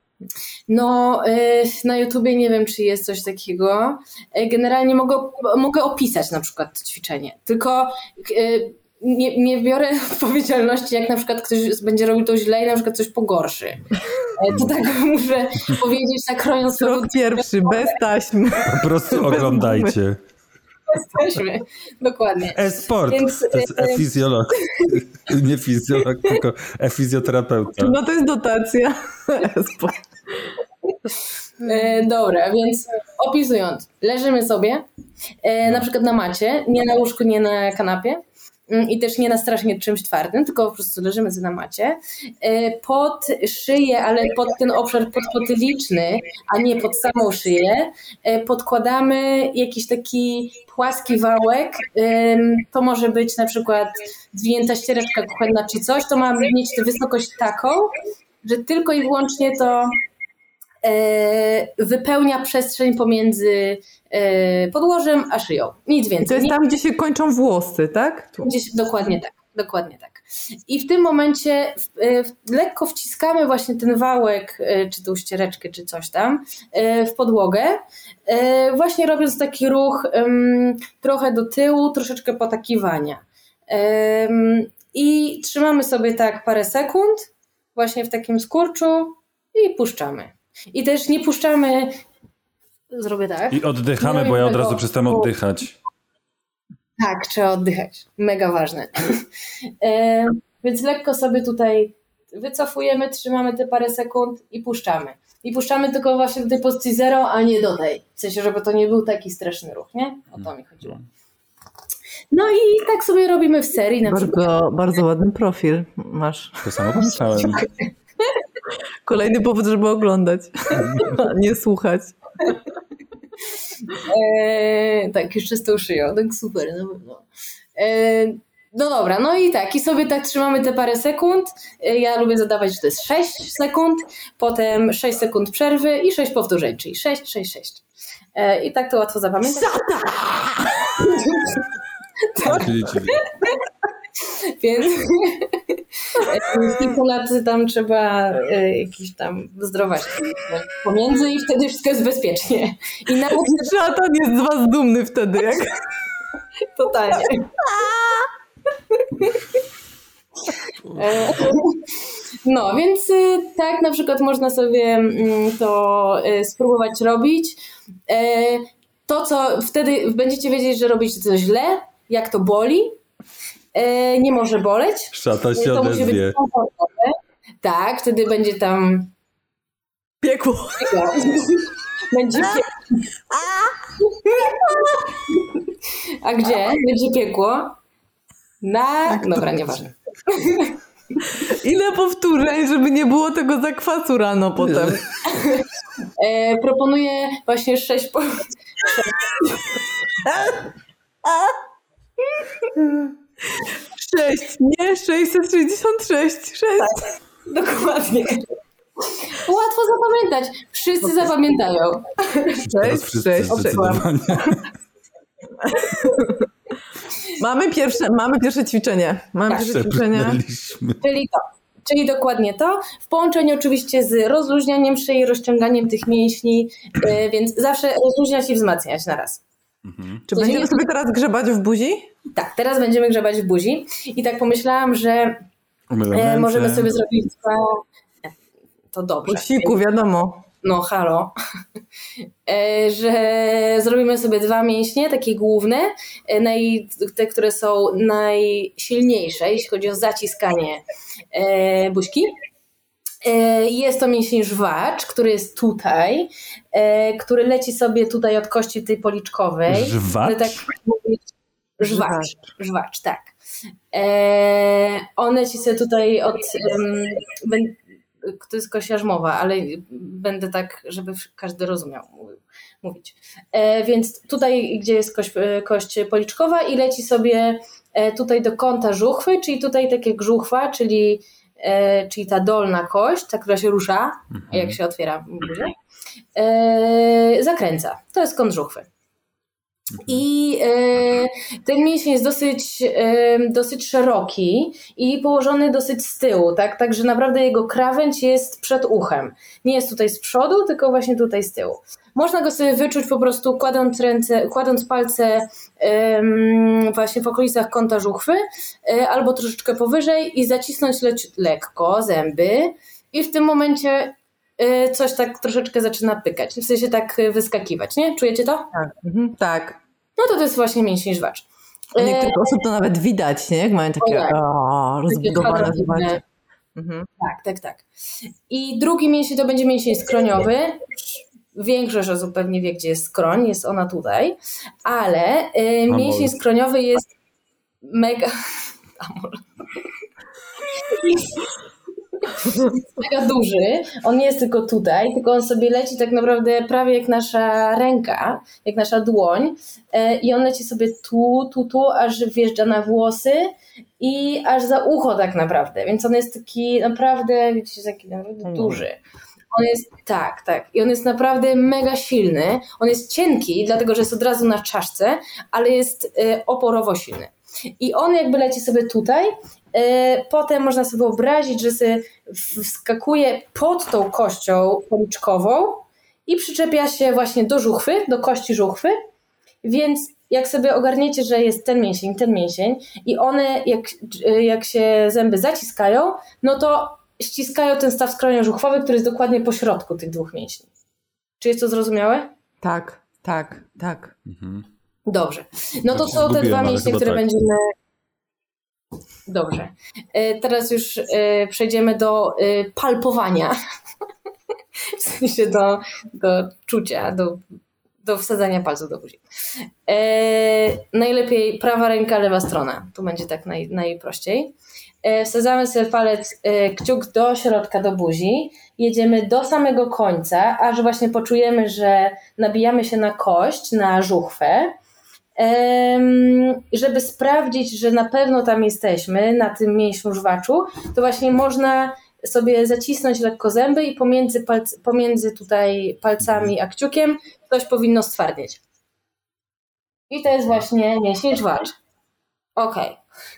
No, e, na YouTubie nie wiem, czy jest coś takiego. E, generalnie mogę, mogę opisać na przykład to ćwiczenie, tylko e, nie, nie biorę odpowiedzialności, jak na przykład ktoś będzie robił to źle i na przykład coś pogorszy. To tak muszę powiedzieć, tak krojąc Krok pierwszy, bez taśmy. Po prostu oglądajcie. Jesteśmy, dokładnie. E-sport, Więc, to jest e-fizjolog. Nie fizjolog, tylko e-fizjoterapeuta. No to jest dotacja. E-sport. E, dobra, więc opisując, leżymy sobie e, na przykład na macie, nie na łóżku, nie na kanapie i też nie na strasznie czymś twardym, tylko po prostu leżymy sobie na macie. E, pod szyję, ale pod ten obszar podpotyliczny, a nie pod samą szyję, e, podkładamy jakiś taki płaski wałek. To może być na przykład zwinięta ściereczka kuchenna czy coś, to ma mieć tę wysokość taką, że tylko i wyłącznie to wypełnia przestrzeń pomiędzy e, podłożem a szyją. Nic więcej. To jest tam, gdzie się kończą włosy, tak? Gdzieś, dokładnie tak. Dokładnie tak. I w tym momencie e, lekko wciskamy właśnie ten wałek, czy tą ściereczkę, czy coś tam, w podłogę, właśnie robiąc taki ruch trochę do tyłu, troszeczkę potakiwania. I trzymamy sobie tak parę sekund, właśnie w takim skurczu i puszczamy. I też nie puszczamy. Zrobię tak. I oddychamy, bo ja od razu przestałem oddychać. Tak, trzeba oddychać. Mega ważne. e, więc lekko sobie tutaj wycofujemy, trzymamy te parę sekund i puszczamy. I puszczamy tylko właśnie do tej pozycji zero, a nie do tej. W sensie, żeby to nie był taki straszny ruch, nie? O to mi chodziło. No i tak sobie robimy w serii. Na bardzo, przykład. bardzo ładny profil masz. To samo pomyślałem. Kolejny powód, żeby oglądać, nie słuchać. Eee, tak, jeszcze z tą szyją, tak super, na pewno. Eee, no dobra, no i tak, i sobie tak trzymamy te parę sekund. Eee, ja lubię zadawać, że to jest 6 sekund, potem 6 sekund przerwy i 6 powtórzeń, czyli 6, 6, 6. Eee, I tak to łatwo zapamiętać. Zata! tak. Więc kilku lat tam trzeba e, jakiś tam zdrować pomiędzy i wtedy wszystko jest bezpiecznie. I nawet... Szatan jest z was dumny wtedy, jak... Totalnie. E, no, więc y, tak na przykład można sobie mm, to spróbować robić. E, to, co wtedy będziecie wiedzieć, że robicie coś źle, jak to boli, e, nie może boleć. Szata się to musi być Tak, wtedy będzie tam piekło. Będzie piekło. A gdzie będzie piekło? Na... Dobra, nieważne. Ile powtórzeń, żeby nie było tego zakwasu rano potem? E, proponuję właśnie sześć po... Sześć, nie 666. Sześć. Tak, dokładnie. Łatwo zapamiętać. Wszyscy zapamiętają. Sześć, sześć, zdecydowanie. mamy, pierwsze, mamy pierwsze ćwiczenie. Mamy tak. pierwsze ćwiczenie. Czyli to. Czyli dokładnie to, w połączeniu oczywiście z rozluźnianiem szyi, rozciąganiem tych mięśni, yy, więc zawsze rozluźniać i wzmacniać na raz. Mhm. Czy będziemy sobie teraz grzebać w buzi? Tak, teraz będziemy grzebać w buzi. I tak pomyślałam, że e, możemy sobie zrobić dwa. To dobrze. Siku, wiadomo. No, halo. E, że zrobimy sobie dwa mięśnie, takie główne, e, naj, te, które są najsilniejsze, jeśli chodzi o zaciskanie e, buźki. E, jest to mięsień żwacz, który jest tutaj, e, który leci sobie tutaj od kości tej policzkowej. Żwacz? Tak żwacz, żwacz, tak. E, on leci sobie tutaj od... To jest kościarzmowa, ale będę tak, żeby każdy rozumiał mówić. Więc tutaj, gdzie jest kość, kość policzkowa i leci sobie tutaj do kąta żuchwy, czyli tutaj takie żuchwa, czyli czyli ta dolna kość, ta, która się rusza, mhm. jak się otwiera buzię, e, zakręca. To jest kąt żuchwy. I e, ten mięsień jest dosyć, e, dosyć szeroki i położony dosyć z tyłu, tak? Także naprawdę jego krawędź jest przed uchem. Nie jest tutaj z przodu, tylko właśnie tutaj z tyłu. Można go sobie wyczuć po prostu kładąc ręce, kładąc palce właśnie w okolicach kąta żuchwy e, albo troszeczkę powyżej i zacisnąć le lekko zęby i w tym momencie coś tak troszeczkę zaczyna pykać, w sensie tak wyskakiwać, nie? Czujecie to? Tak. Mhm, tak. No to to jest właśnie mięsień żwacz. U niektórych osób to nawet widać, nie? Jak mają takie tak. o, rozbudowane żwacze. Mhm. Tak, tak, tak. I drugi mięsień to będzie mięsień skroniowy. Większość osób pewnie wie, gdzie jest skroń, jest ona tutaj, ale y, mięsień skroniowy jest mega. Amor. mega duży. On nie jest tylko tutaj, tylko on sobie leci tak naprawdę prawie jak nasza ręka, jak nasza dłoń. E, I on leci sobie tu, tu, tu, aż wjeżdża na włosy i aż za ucho tak naprawdę. Więc on jest taki naprawdę, widzicie, taki naprawdę mhm. duży. On jest, tak, tak. I on jest naprawdę mega silny. On jest cienki, dlatego że jest od razu na czaszce, ale jest e, oporowo silny. I on jakby leci sobie tutaj potem można sobie wyobrazić, że sobie wskakuje pod tą kością policzkową i przyczepia się właśnie do żuchwy, do kości żuchwy. Więc jak sobie ogarniecie, że jest ten mięsień, ten mięsień i one jak, jak się zęby zaciskają, no to ściskają ten staw skronio-żuchwowy, który jest dokładnie po środku tych dwóch mięśni. Czy jest to zrozumiałe? Tak, tak, tak. Mhm. Dobrze. No to są te dwa mięśnie, które tak. będziemy Dobrze. E, teraz już e, przejdziemy do e, palpowania. W sensie do, do czucia, do, do wsadzania palców do buzi. najlepiej prawa ręka, lewa strona. Tu będzie tak naj, najprościej. wsadzamy sobie palec, kciuk do środka, do buzi. Jedziemy do samego końca, aż właśnie poczujemy, że nabijamy się na kość, na żuchwę żeby sprawdzić, że na pewno tam jesteśmy, na tym mięśniu żwaczu, to właśnie można sobie zacisnąć lekko zęby i pomiędzy, palc, pomiędzy tutaj palcami a kciukiem coś powinno stwardnieć. I to jest właśnie mięsień żwacz. Ok.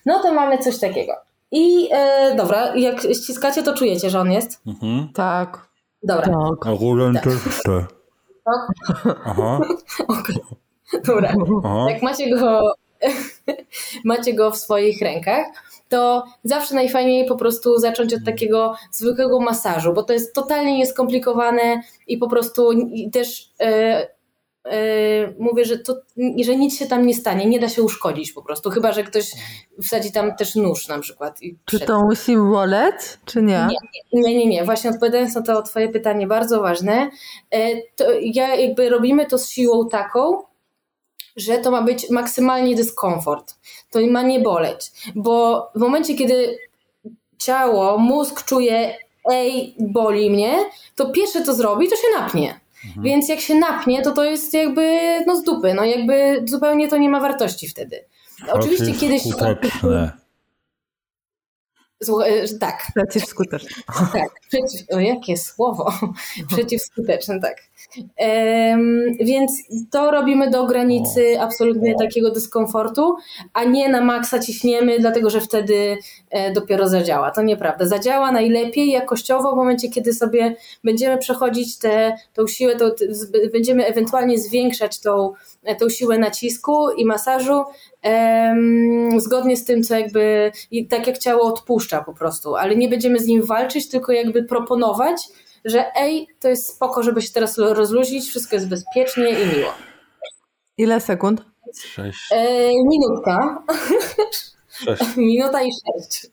No to mamy coś takiego. I e, dobra, jak ściskacie, to czujecie, że on jest? Mhm. Tak. Dobra. Tak. A też Tak? Aha. okay. Dobra. Aha. Jak macie go, macie go w swoich rękach, to zawsze najfajniej po prostu zacząć od takiego zwykłego masażu, bo to jest totalnie nieskomplikowane i po prostu też e, e, mówię, że, to, że nic się tam nie stanie, nie da się uszkodzić po prostu, chyba że ktoś wsadzi tam też nóż na przykład. czy to musi boleć, czy nie? Nie, nie, nie, nie. Właśnie odpowiadając na to twoje pytanie, bardzo ważne, e, to ja jakby robimy to z siłą taką, że to ma być maksymalnie dyskomfort. To ma nie boleć, bo w momencie, kiedy ciało, mózg czuje, ej, boli mnie, to pierwsze co zrobi, to się napnie. Mhm. Więc jak się napnie, to to jest jakby no z dupy, no jakby zupełnie to nie ma wartości wtedy. Oczywiście kiedyś... Skuteczne. E, tak. Przeciwskuteczne. Tak, przeciw, o jakie słowo. Przeciwskuteczne, tak. Więc to robimy do granicy absolutnie takiego dyskomfortu, a nie na maksa ciśniemy, dlatego że wtedy e, dopiero zadziała. To nieprawda. Zadziała najlepiej jakościowo w momencie, kiedy sobie będziemy przechodzić tę tą siłę, to będziemy ewentualnie zwiększać tą, e, tą siłę nacisku i masażu zgodnie z tym, co jakby, tak jak ciało odpuszcza po prostu, ale nie będziemy z nim walczyć, tylko jakby proponować, że ej, to jest spoko, żeby się teraz rozluźnić, wszystko jest bezpiecznie i miło. Ile sekund? Sześć. E, minutka. Sześć. Minuta i sześć.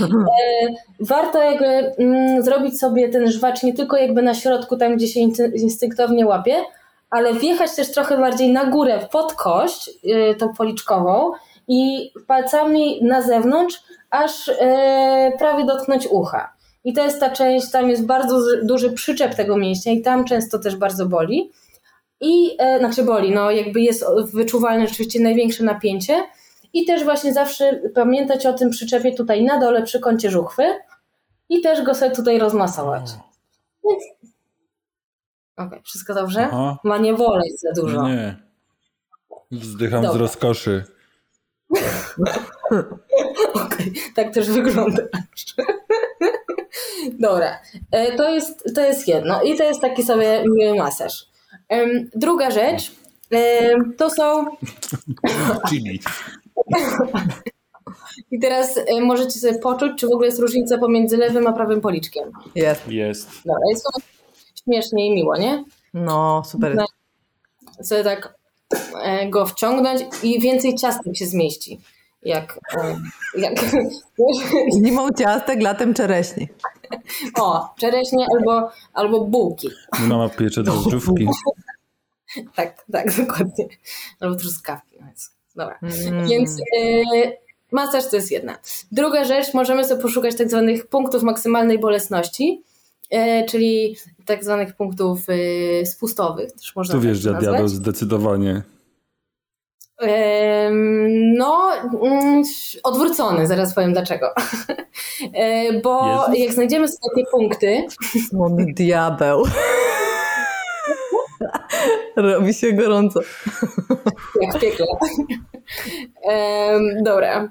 E, warto jakby mm, zrobić sobie ten żwacz nie tylko jakby na środku, tam gdzie się instynktownie łapie, ale wjechać też trochę bardziej na górę, pod kość, y, tą policzkową i palcami na zewnątrz, aż y, prawie dotknąć ucha. I to jest ta część, tam jest bardzo duży przyczep tego mięśnia i tam często też bardzo boli. I, e, znaczy boli, no jakby jest wyczuwalne rzeczywiście największe napięcie. I też właśnie zawsze pamiętać o tym przyczepie tutaj na dole przy kącie żuchwy i też go sobie tutaj rozmasować. Więc Okej, okay, wszystko dobrze? Aha. Ma nie boleć za dużo. Nie. Wzdycham Dobra. z rozkoszy. Okej, okay, tak też wygląda. Dobra, e, to jest, to jest jedno i to jest taki sobie miły masaż. Druga rzecz to są... Chili. I teraz y, możecie sobie poczuć, czy w ogóle jest różnica pomiędzy lewym a prawym policzkiem. Jest. Jest. Dobra, jest to śmiesznie i miło, nie? No, super. No, sobie tak e, go wciągnąć i więcej ciastek się zmieści. Jak, jak Zimą ciastek, latem czereśni. o, czereśnie albo, albo bułki. Mama piecze drożdżówki. Tak, tak, dokładnie. Albo truskawki. Więc, dobra. Mm. Więc e, masaż to jest jedna. Druga rzecz, możemy sobie poszukać tak zwanych punktów maksymalnej bolesności, e, czyli tak zwanych punktów e, spustowych. Też można Tu tak wjeżdża nazwać. diabeł zdecydowanie. No, mm, odwrócony, zaraz powiem dlaczego. E, Bo Jezus. jak znajdziemy sobie takie punkty, Słony diabeł. Robi się gorąco. jak w piekle. Dobra.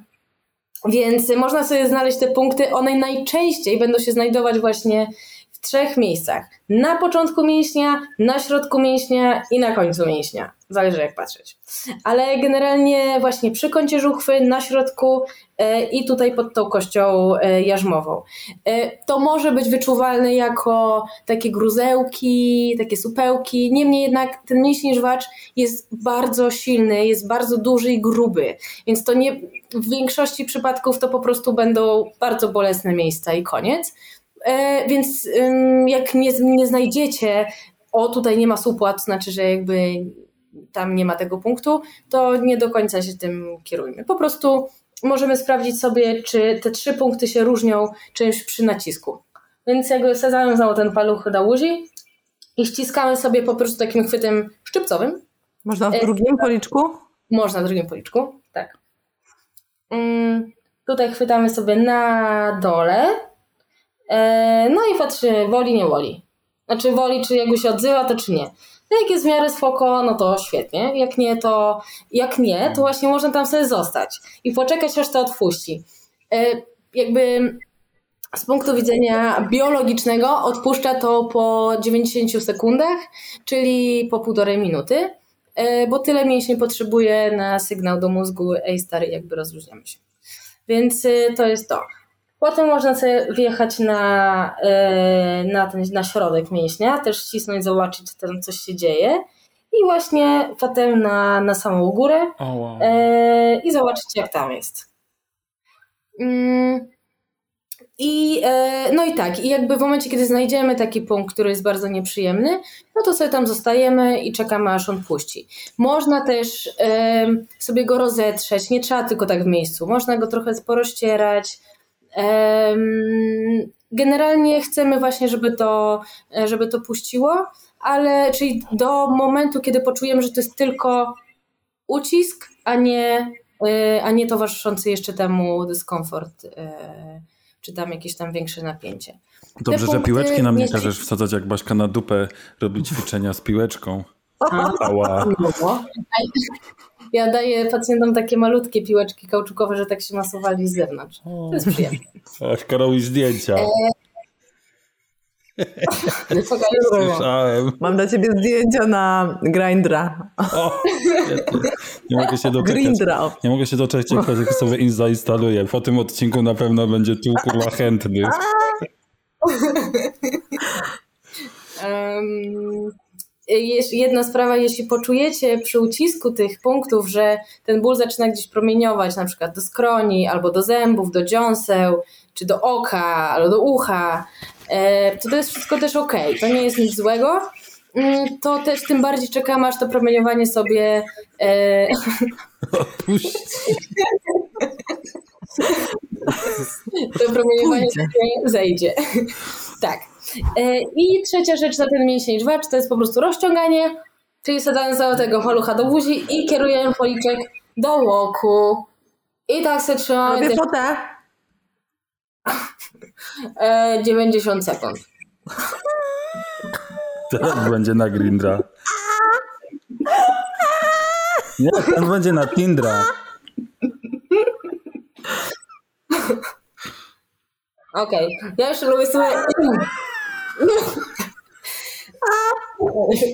Więc można sobie znaleźć te punkty. One najczęściej będą się znajdować właśnie w trzech miejscach. Na początku mięśnia, na środku mięśnia i na końcu mięśnia. Zależy jak patrzeć. Ale generalnie właśnie przy kącie żuchwy, na środku e, i tutaj pod tą kością e, jarzmową. E, To może być wyczuwalne jako takie gruzełki, takie supełki. Niemniej jednak ten mięsień żwacz jest bardzo silny, jest bardzo duży i gruby. Więc to nie, w większości przypadków to po prostu będą bardzo bolesne miejsca i koniec. E, Więc jak nie, nie znajdziecie, o tutaj nie ma supłat, znaczy, że jakby tam nie ma tego punktu, to nie do końca się tym kierujmy. Po prostu możemy sprawdzić sobie, czy te trzy punkty się różnią czymś przy nacisku. Więc jakby sadzamy znowu ten paluch do łuzi i ściskamy sobie po prostu takim chwytem szczypcowym. Można w E, drugim policzku? Można w drugim policzku, tak. Mm, tutaj chwytamy sobie na dole. E, no i patrzy, woli, nie woli. Znaczy woli, czy jakby się odzywa, to czy nie. No jak jest w miarę spoko, no to świetnie. Jak nie, to jak nie, to właśnie można tam sobie zostać i poczekać, aż to odpuści. E, jakby z punktu widzenia biologicznego odpuszcza to po 90 sekundach, czyli po półtorej minuty, e, bo tyle mięśnie potrzebuje na sygnał do mózgu, ej stary, jakby rozluźniamy się. Więc to jest to. Potem można sobie wjechać na, e, na, ten, na środek mięśnia, też ścisnąć, zobaczyć, czy tam coś się dzieje. I właśnie potem na, na samą górę O, wow. e, i zobaczyć, jak tam jest. Mm, I, e, no i tak, i jakby w momencie, kiedy znajdziemy taki punkt, który jest bardzo nieprzyjemny, no to sobie tam zostajemy i czekamy, aż on puści. Można też sobie go rozetrzeć, nie trzeba tylko tak w miejscu, można go trochę porozcierać. Generalnie chcemy właśnie, żeby to, żeby to puściło, ale czyli do momentu, kiedy poczujemy, że to jest tylko ucisk, a nie, e, a nie towarzyszący jeszcze temu dyskomfort, e, czy tam jakieś tam większe napięcie. Dobrze, że punkty piłeczki nam nie każesz wsadzać jak Baśka na dupę, robić ćwiczenia z piłeczką. Ała. Ja daję pacjentom takie malutkie piłeczki kauczukowe, że tak się masowali z zewnątrz. To jest przyjemne. Baśka robi zdjęcia. Słyszałem. Mam dla ciebie zdjęcia na Grindra. O, nie mogę się doczekać. Grindra. Nie mogę się doczekać, jak sobie in- zainstaluję. Po tym odcinku na pewno będzie tu kurwa chętny. Um, jedna sprawa, jeśli poczujecie przy ucisku tych punktów, że ten ból zaczyna gdzieś promieniować, na przykład do skroni, albo do zębów, do dziąseł, czy do oka, albo do ucha, e, to to jest wszystko też ok. To nie jest nic złego. Mm, To też tym bardziej czekam, aż to promieniowanie sobie e, to promieniowanie Pójdzie. sobie zejdzie. tak. E, I trzecia rzecz na ten mięsień żwacz to jest po prostu rozciąganie, czyli sadanie całego palucha do buzi i kierujemy policzek do łoku. I tak sobie trzymamy Robię też, fotę. e, 90 sekund. Teraz będzie na Grindra. Nie, ten będzie na Tindra. Okej, ja jeszcze lubię sobie...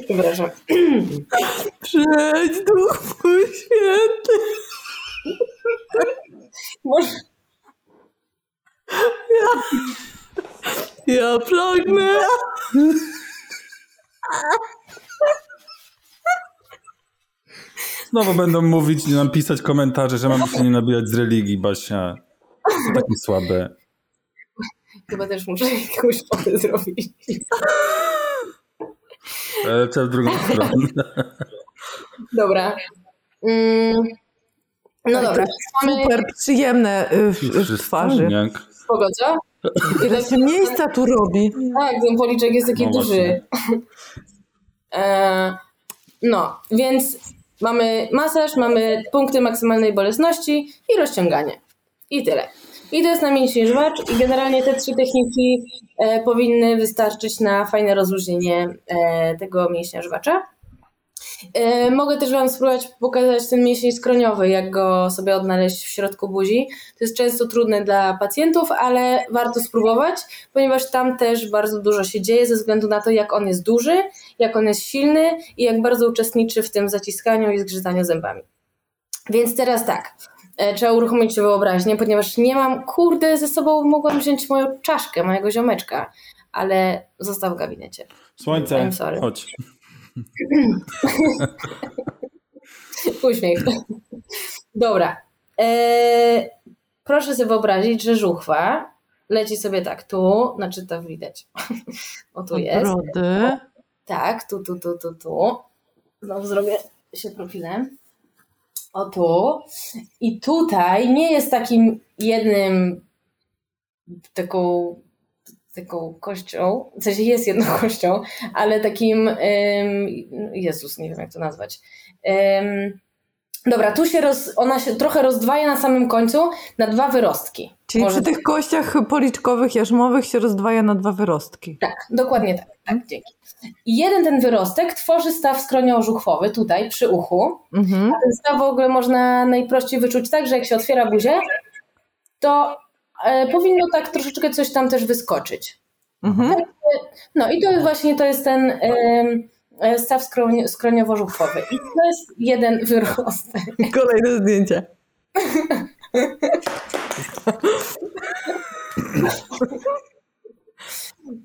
Przepraszam. Przejdź duchu święty. Może... Ja, ja pragnę. Znowu będą mówić, nam pisać komentarze, że mamy się nie nabijać z religii, Basia. To takie słabe. Chyba też muszę jakąś fotę zrobić. Lecę w drugą stronę. Dobra. Mm. No dobra. Super przyjemne y, w, w twarzy. Co? Ile się miejsca tu robi. Tak, ten policzek jest taki No duży. E, no, więc mamy masaż, mamy punkty maksymalnej bolesności i rozciąganie. I tyle. I to jest na mięsień żwacz i generalnie te trzy techniki e, powinny wystarczyć na fajne rozluźnienie e, tego mięśnia żwacza. E, mogę też Wam spróbować pokazać ten mięsień skroniowy, jak go sobie odnaleźć w środku buzi. To jest często trudne dla pacjentów, ale warto spróbować, ponieważ tam też bardzo dużo się dzieje ze względu na to, jak on jest duży, jak on jest silny i jak bardzo uczestniczy w tym zaciskaniu i zgrzytaniu zębami. Więc teraz tak, trzeba uruchomić wyobraźnię, ponieważ nie mam, kurde, ze sobą mogłam wziąć moją czaszkę, mojego ziomeczka, ale został w gabinecie. Słońce, I'm sorry. chodź. Uśmiech. Dobra. Eee, proszę sobie wyobrazić, że żuchwa leci sobie tak tu, znaczy to widać. O tu jest. Tak, tu, tu, tu, tu, tu. Znowu zrobię się profilem. O tu. I tutaj nie jest takim jednym taką taką kością, w sensie jest jedną kością, ale takim, um, Jezus, nie wiem jak to nazwać. Um, dobra, tu się roz, ona się trochę rozdwaja na samym końcu na dwa wyrostki. Czyli Może... przy tych kościach policzkowych, jarzmowych się rozdwaja na dwa wyrostki. Tak, dokładnie tak, tak dzięki. I jeden ten wyrostek tworzy staw skroniożuchwowy tutaj przy uchu, mhm. a ten staw w ogóle można najprościej wyczuć tak, że jak się otwiera buzię, to e, powinno tak troszeczkę coś tam też wyskoczyć. Mhm. Tak, no i to właśnie to jest ten e, staw skroń, skroniowo-żuchwowy. I to jest jeden wyrostek. Kolejne zdjęcie.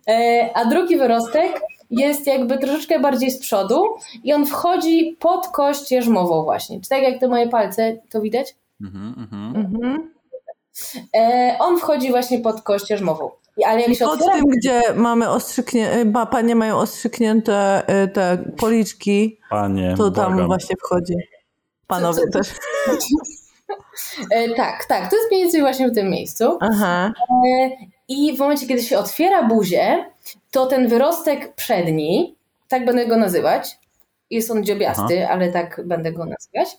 E, a drugi wyrostek jest jakby troszeczkę bardziej z przodu i on wchodzi pod kość jeżmową właśnie. Czy tak jak te moje palce, to widać? Mhm, mhm. mhm. E, on wchodzi właśnie pod kość jarzmową. Ale jak się pod otwiera... tym, gdzie mamy ostrzyknięte, panie mają ostrzyknięte e, te policzki, panie, to tam błagam. właśnie wchodzi. Panowie co, co? też. E, tak, tak, to jest mniej więcej właśnie w tym miejscu. Aha. I w momencie, kiedy się otwiera buzię, to ten wyrostek przedni, tak będę go nazywać, jest on dziobiasty, Aha. ale tak będę go nazywać,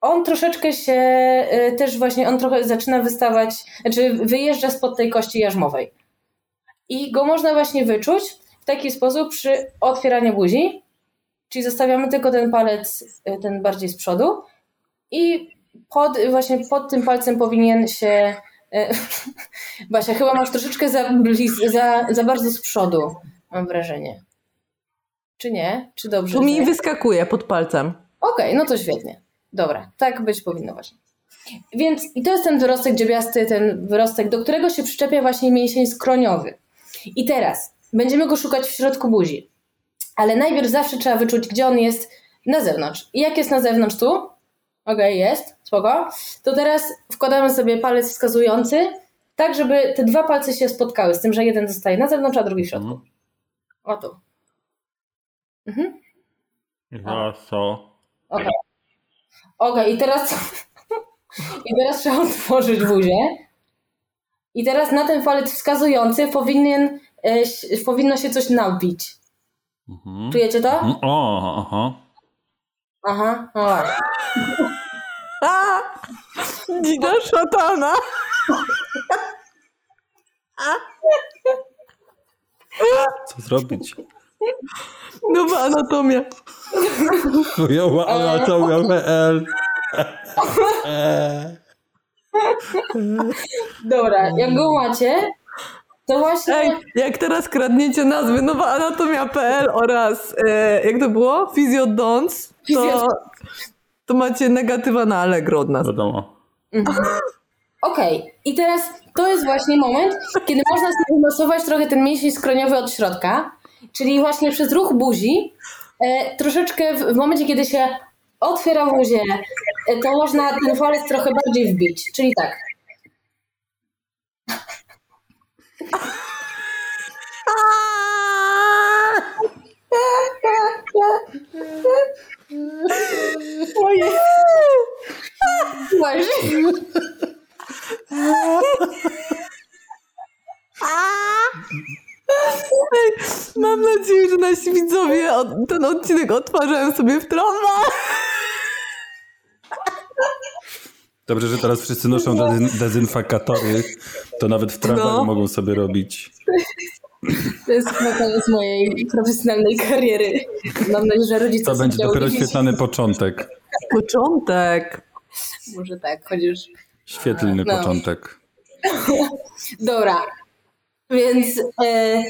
on troszeczkę się też właśnie, on trochę zaczyna wystawać, znaczy wyjeżdża spod tej kości jarzmowej. I go można właśnie wyczuć w taki sposób przy otwieraniu buzi, czyli zostawiamy tylko ten palec, ten bardziej z przodu i pod, właśnie pod tym palcem powinien się Basia, chyba masz troszeczkę za, za, za bardzo z przodu, mam wrażenie. Czy nie? Czy dobrze? Tu mi wyskakuje pod palcem. Okej, okay, no to świetnie. Dobra, tak być powinno właśnie. Więc i to jest ten wyrostek dziobiasty, ten wyrostek, do którego się przyczepia właśnie mięsień skroniowy. I teraz będziemy go szukać w środku buzi. Ale najpierw zawsze trzeba wyczuć, gdzie on jest na zewnątrz. I jak jest na zewnątrz tu? Okej, okay, jest, spoko. To teraz wkładamy sobie palec wskazujący, tak żeby te dwa palce się spotkały, z tym, że jeden zostaje na zewnątrz, a drugi w środku. Mhm. O tu. Mhm. Za co? Okej. Okay. Okej, okay, i teraz i teraz trzeba otworzyć buzię. I teraz na ten palec wskazujący powinien, e, powinno się coś nabić. Mhm. Czujecie to? Mhm. O, aha. Aha, no właśnie. Dzida szatana. Co zrobić? Nowa anatomia. Chujowa anatomia.pl Dobra, jak go macie, to właśnie... Ej, jak teraz kradniecie nazwy Nowa Anatomia.pl oraz e, jak to było? Fizjodons, to, to macie negatywa na Allegro od nas. Wiadomo. Mhm. Okej, okay. i teraz to jest właśnie moment, kiedy można sobie wymasować trochę ten mięsień skroniowy od środka, czyli właśnie przez ruch buzi, e, troszeczkę w, w, momencie, kiedy się otwiera buzię, e, to można ten palec trochę bardziej wbić, czyli tak. Moje. Właśnie. Mam nadzieję, że nasi widzowie ten odcinek odtwarzają sobie w tramwaj. Dobrze, że teraz wszyscy noszą dezynfekatory, to nawet w tramwaju no. mogą sobie robić. To jest chyba koniec mojej profesjonalnej kariery. Mam nadzieję, że rodzice To będzie dopiero świetlany początek. Początek. Może tak, chociaż... Świetlny no. początek. Dobra, więc e,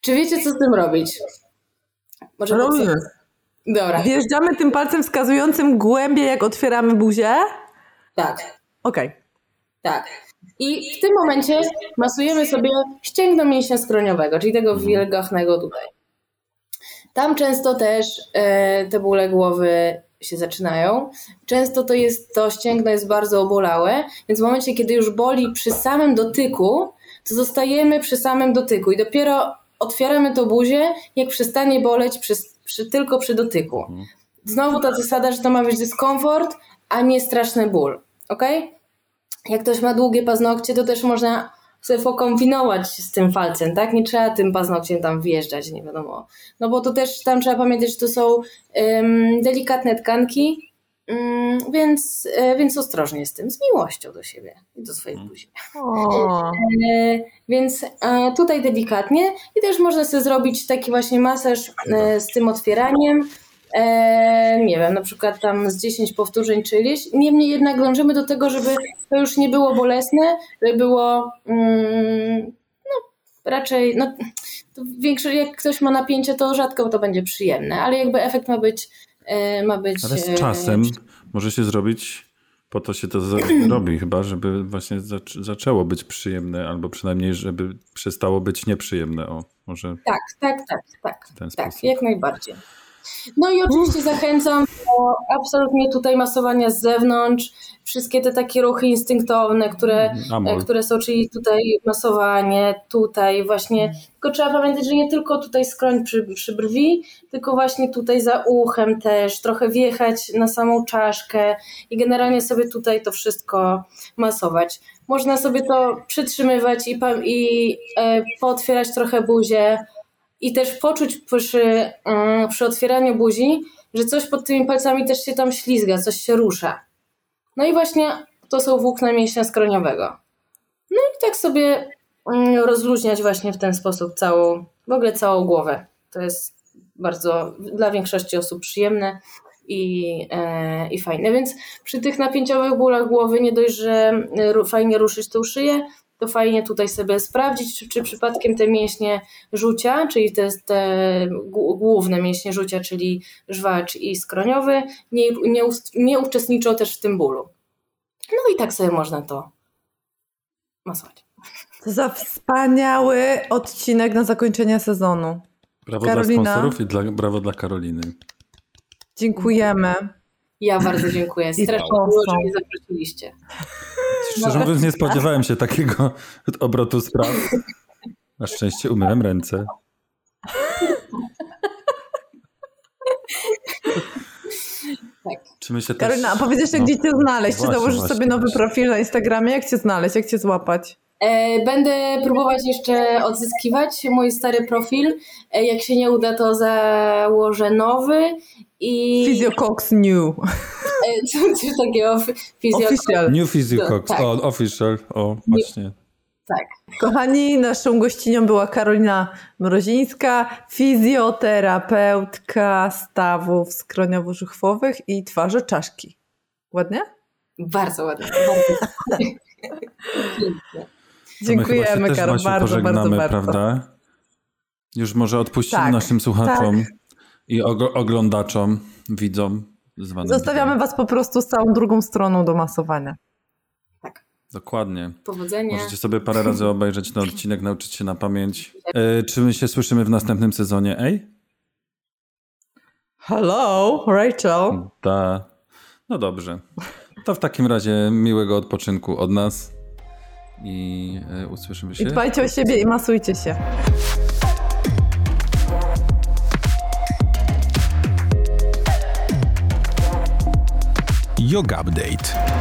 czy wiecie, co z tym robić? Może Robimy. Dobra. Wjeżdżamy tym palcem wskazującym głębiej, jak otwieramy buzię? Tak. Okej. Okay. Tak. I w tym momencie masujemy sobie ścięgno mięśnia skroniowego, czyli tego mhm. wilgotnego tutaj. Tam często też e, te bóle głowy się zaczynają. Często to jest to ścięgno jest bardzo obolałe, więc w momencie, kiedy już boli przy samym dotyku, to zostajemy przy samym dotyku i dopiero otwieramy to buzię, jak przestanie boleć przy, przy, tylko przy dotyku. Mhm. Znowu ta zasada, że to ma być dyskomfort, a nie straszny ból. Ok? Jak ktoś ma długie paznokcie, to też można sobie pokombinować z tym falcem, tak? Nie trzeba tym paznokciem tam wjeżdżać, nie wiadomo. No bo to też tam trzeba pamiętać, że to są um, delikatne tkanki, um, więc, e, więc ostrożnie z tym, z miłością do siebie i do swojej buzi. E, więc e, tutaj delikatnie i też można sobie zrobić taki właśnie masaż z tym otwieraniem, nie wiem, na przykład tam z 10 powtórzeń czy ileś. Niemniej jednak dążymy do tego, żeby to już nie było bolesne, żeby było mm, no, raczej, no, większe, jak ktoś ma napięcie, to rzadko to będzie przyjemne, ale jakby efekt ma być e, ma być... Ale z e, czasem może się zrobić po to się to robi chyba, żeby właśnie zaczęło być przyjemne, albo przynajmniej, żeby przestało być nieprzyjemne. O, może tak, tak, tak, tak, tak, jak najbardziej. No i oczywiście zachęcam do absolutnie tutaj masowania z zewnątrz. Wszystkie te takie ruchy instynktowne, które, które są, czyli tutaj masowanie, tutaj właśnie. Tylko trzeba pamiętać, że nie tylko tutaj skroń przy, przy brwi, tylko właśnie tutaj za uchem też, trochę wjechać na samą czaszkę i generalnie sobie tutaj to wszystko masować. Można sobie to przytrzymywać i, i e, pootwierać trochę buzię, i też poczuć przy, mm, przy otwieraniu buzi, że coś pod tymi palcami też się tam ślizga, coś się rusza. No i właśnie to są włókna mięśnia skroniowego. No i tak sobie mm, rozluźniać właśnie w ten sposób całą, w ogóle całą głowę. To jest bardzo dla większości osób przyjemne i, e, i fajne. Więc przy tych napięciowych bólach głowy nie dość, że fajnie ruszyć tą szyję, to fajnie tutaj sobie sprawdzić, czy, czy przypadkiem te mięśnie rzucia, czyli te, te główne mięśnie rzucia, czyli żwacz i skroniowy, nie, nie, nie uczestniczą też w tym bólu. No i tak sobie można to masować. To za wspaniały odcinek na zakończenie sezonu. Brawo Karolina. dla sponsorów i dla, brawo dla Karoliny. Dziękujemy. Ja bardzo dziękuję. Strasznie miło, że mnie zaprosiliście. Szczerze mówiąc, nie spodziewałem się takiego obrotu spraw. Na szczęście umyłem ręce. Tak. Czy my się Karolina, też... a powiedz jeszcze, no, gdzie cię znaleźć? Czy założysz właśnie, sobie nowy właśnie. profil na Instagramie? Jak cię znaleźć? Jak cię złapać? E, będę próbować jeszcze odzyskiwać mój stary profil. E, jak się nie uda, to założę nowy i... Physiocox New. E, coś takiego. Official. New Physiocox. Tak. O, official. O, właśnie. Tak. Kochani, naszą gościnią była Karolina Mrozińska, fizjoterapeutka stawów skroniowo-żuchwowych i twarzy czaszki. Ładnie? Bardzo ładnie. Bardzo. Dziękujemy, Karol, bardzo, bardzo, bardzo. prawda? Już może odpuścimy tak, naszym słuchaczom tak. I oglądaczom, widzom. Zostawiamy Was po prostu z całą drugą stroną do masowania. Dokładnie. Powodzenia. Możecie sobie parę razy obejrzeć ten odcinek, nauczyć się na pamięć. E, czy my się słyszymy w następnym sezonie? Ej? Hello, Rachel. Ta. No dobrze. To w takim razie miłego odpoczynku od nas i e, usłyszymy się. I dbajcie o siebie i masujcie się. Yoga Update.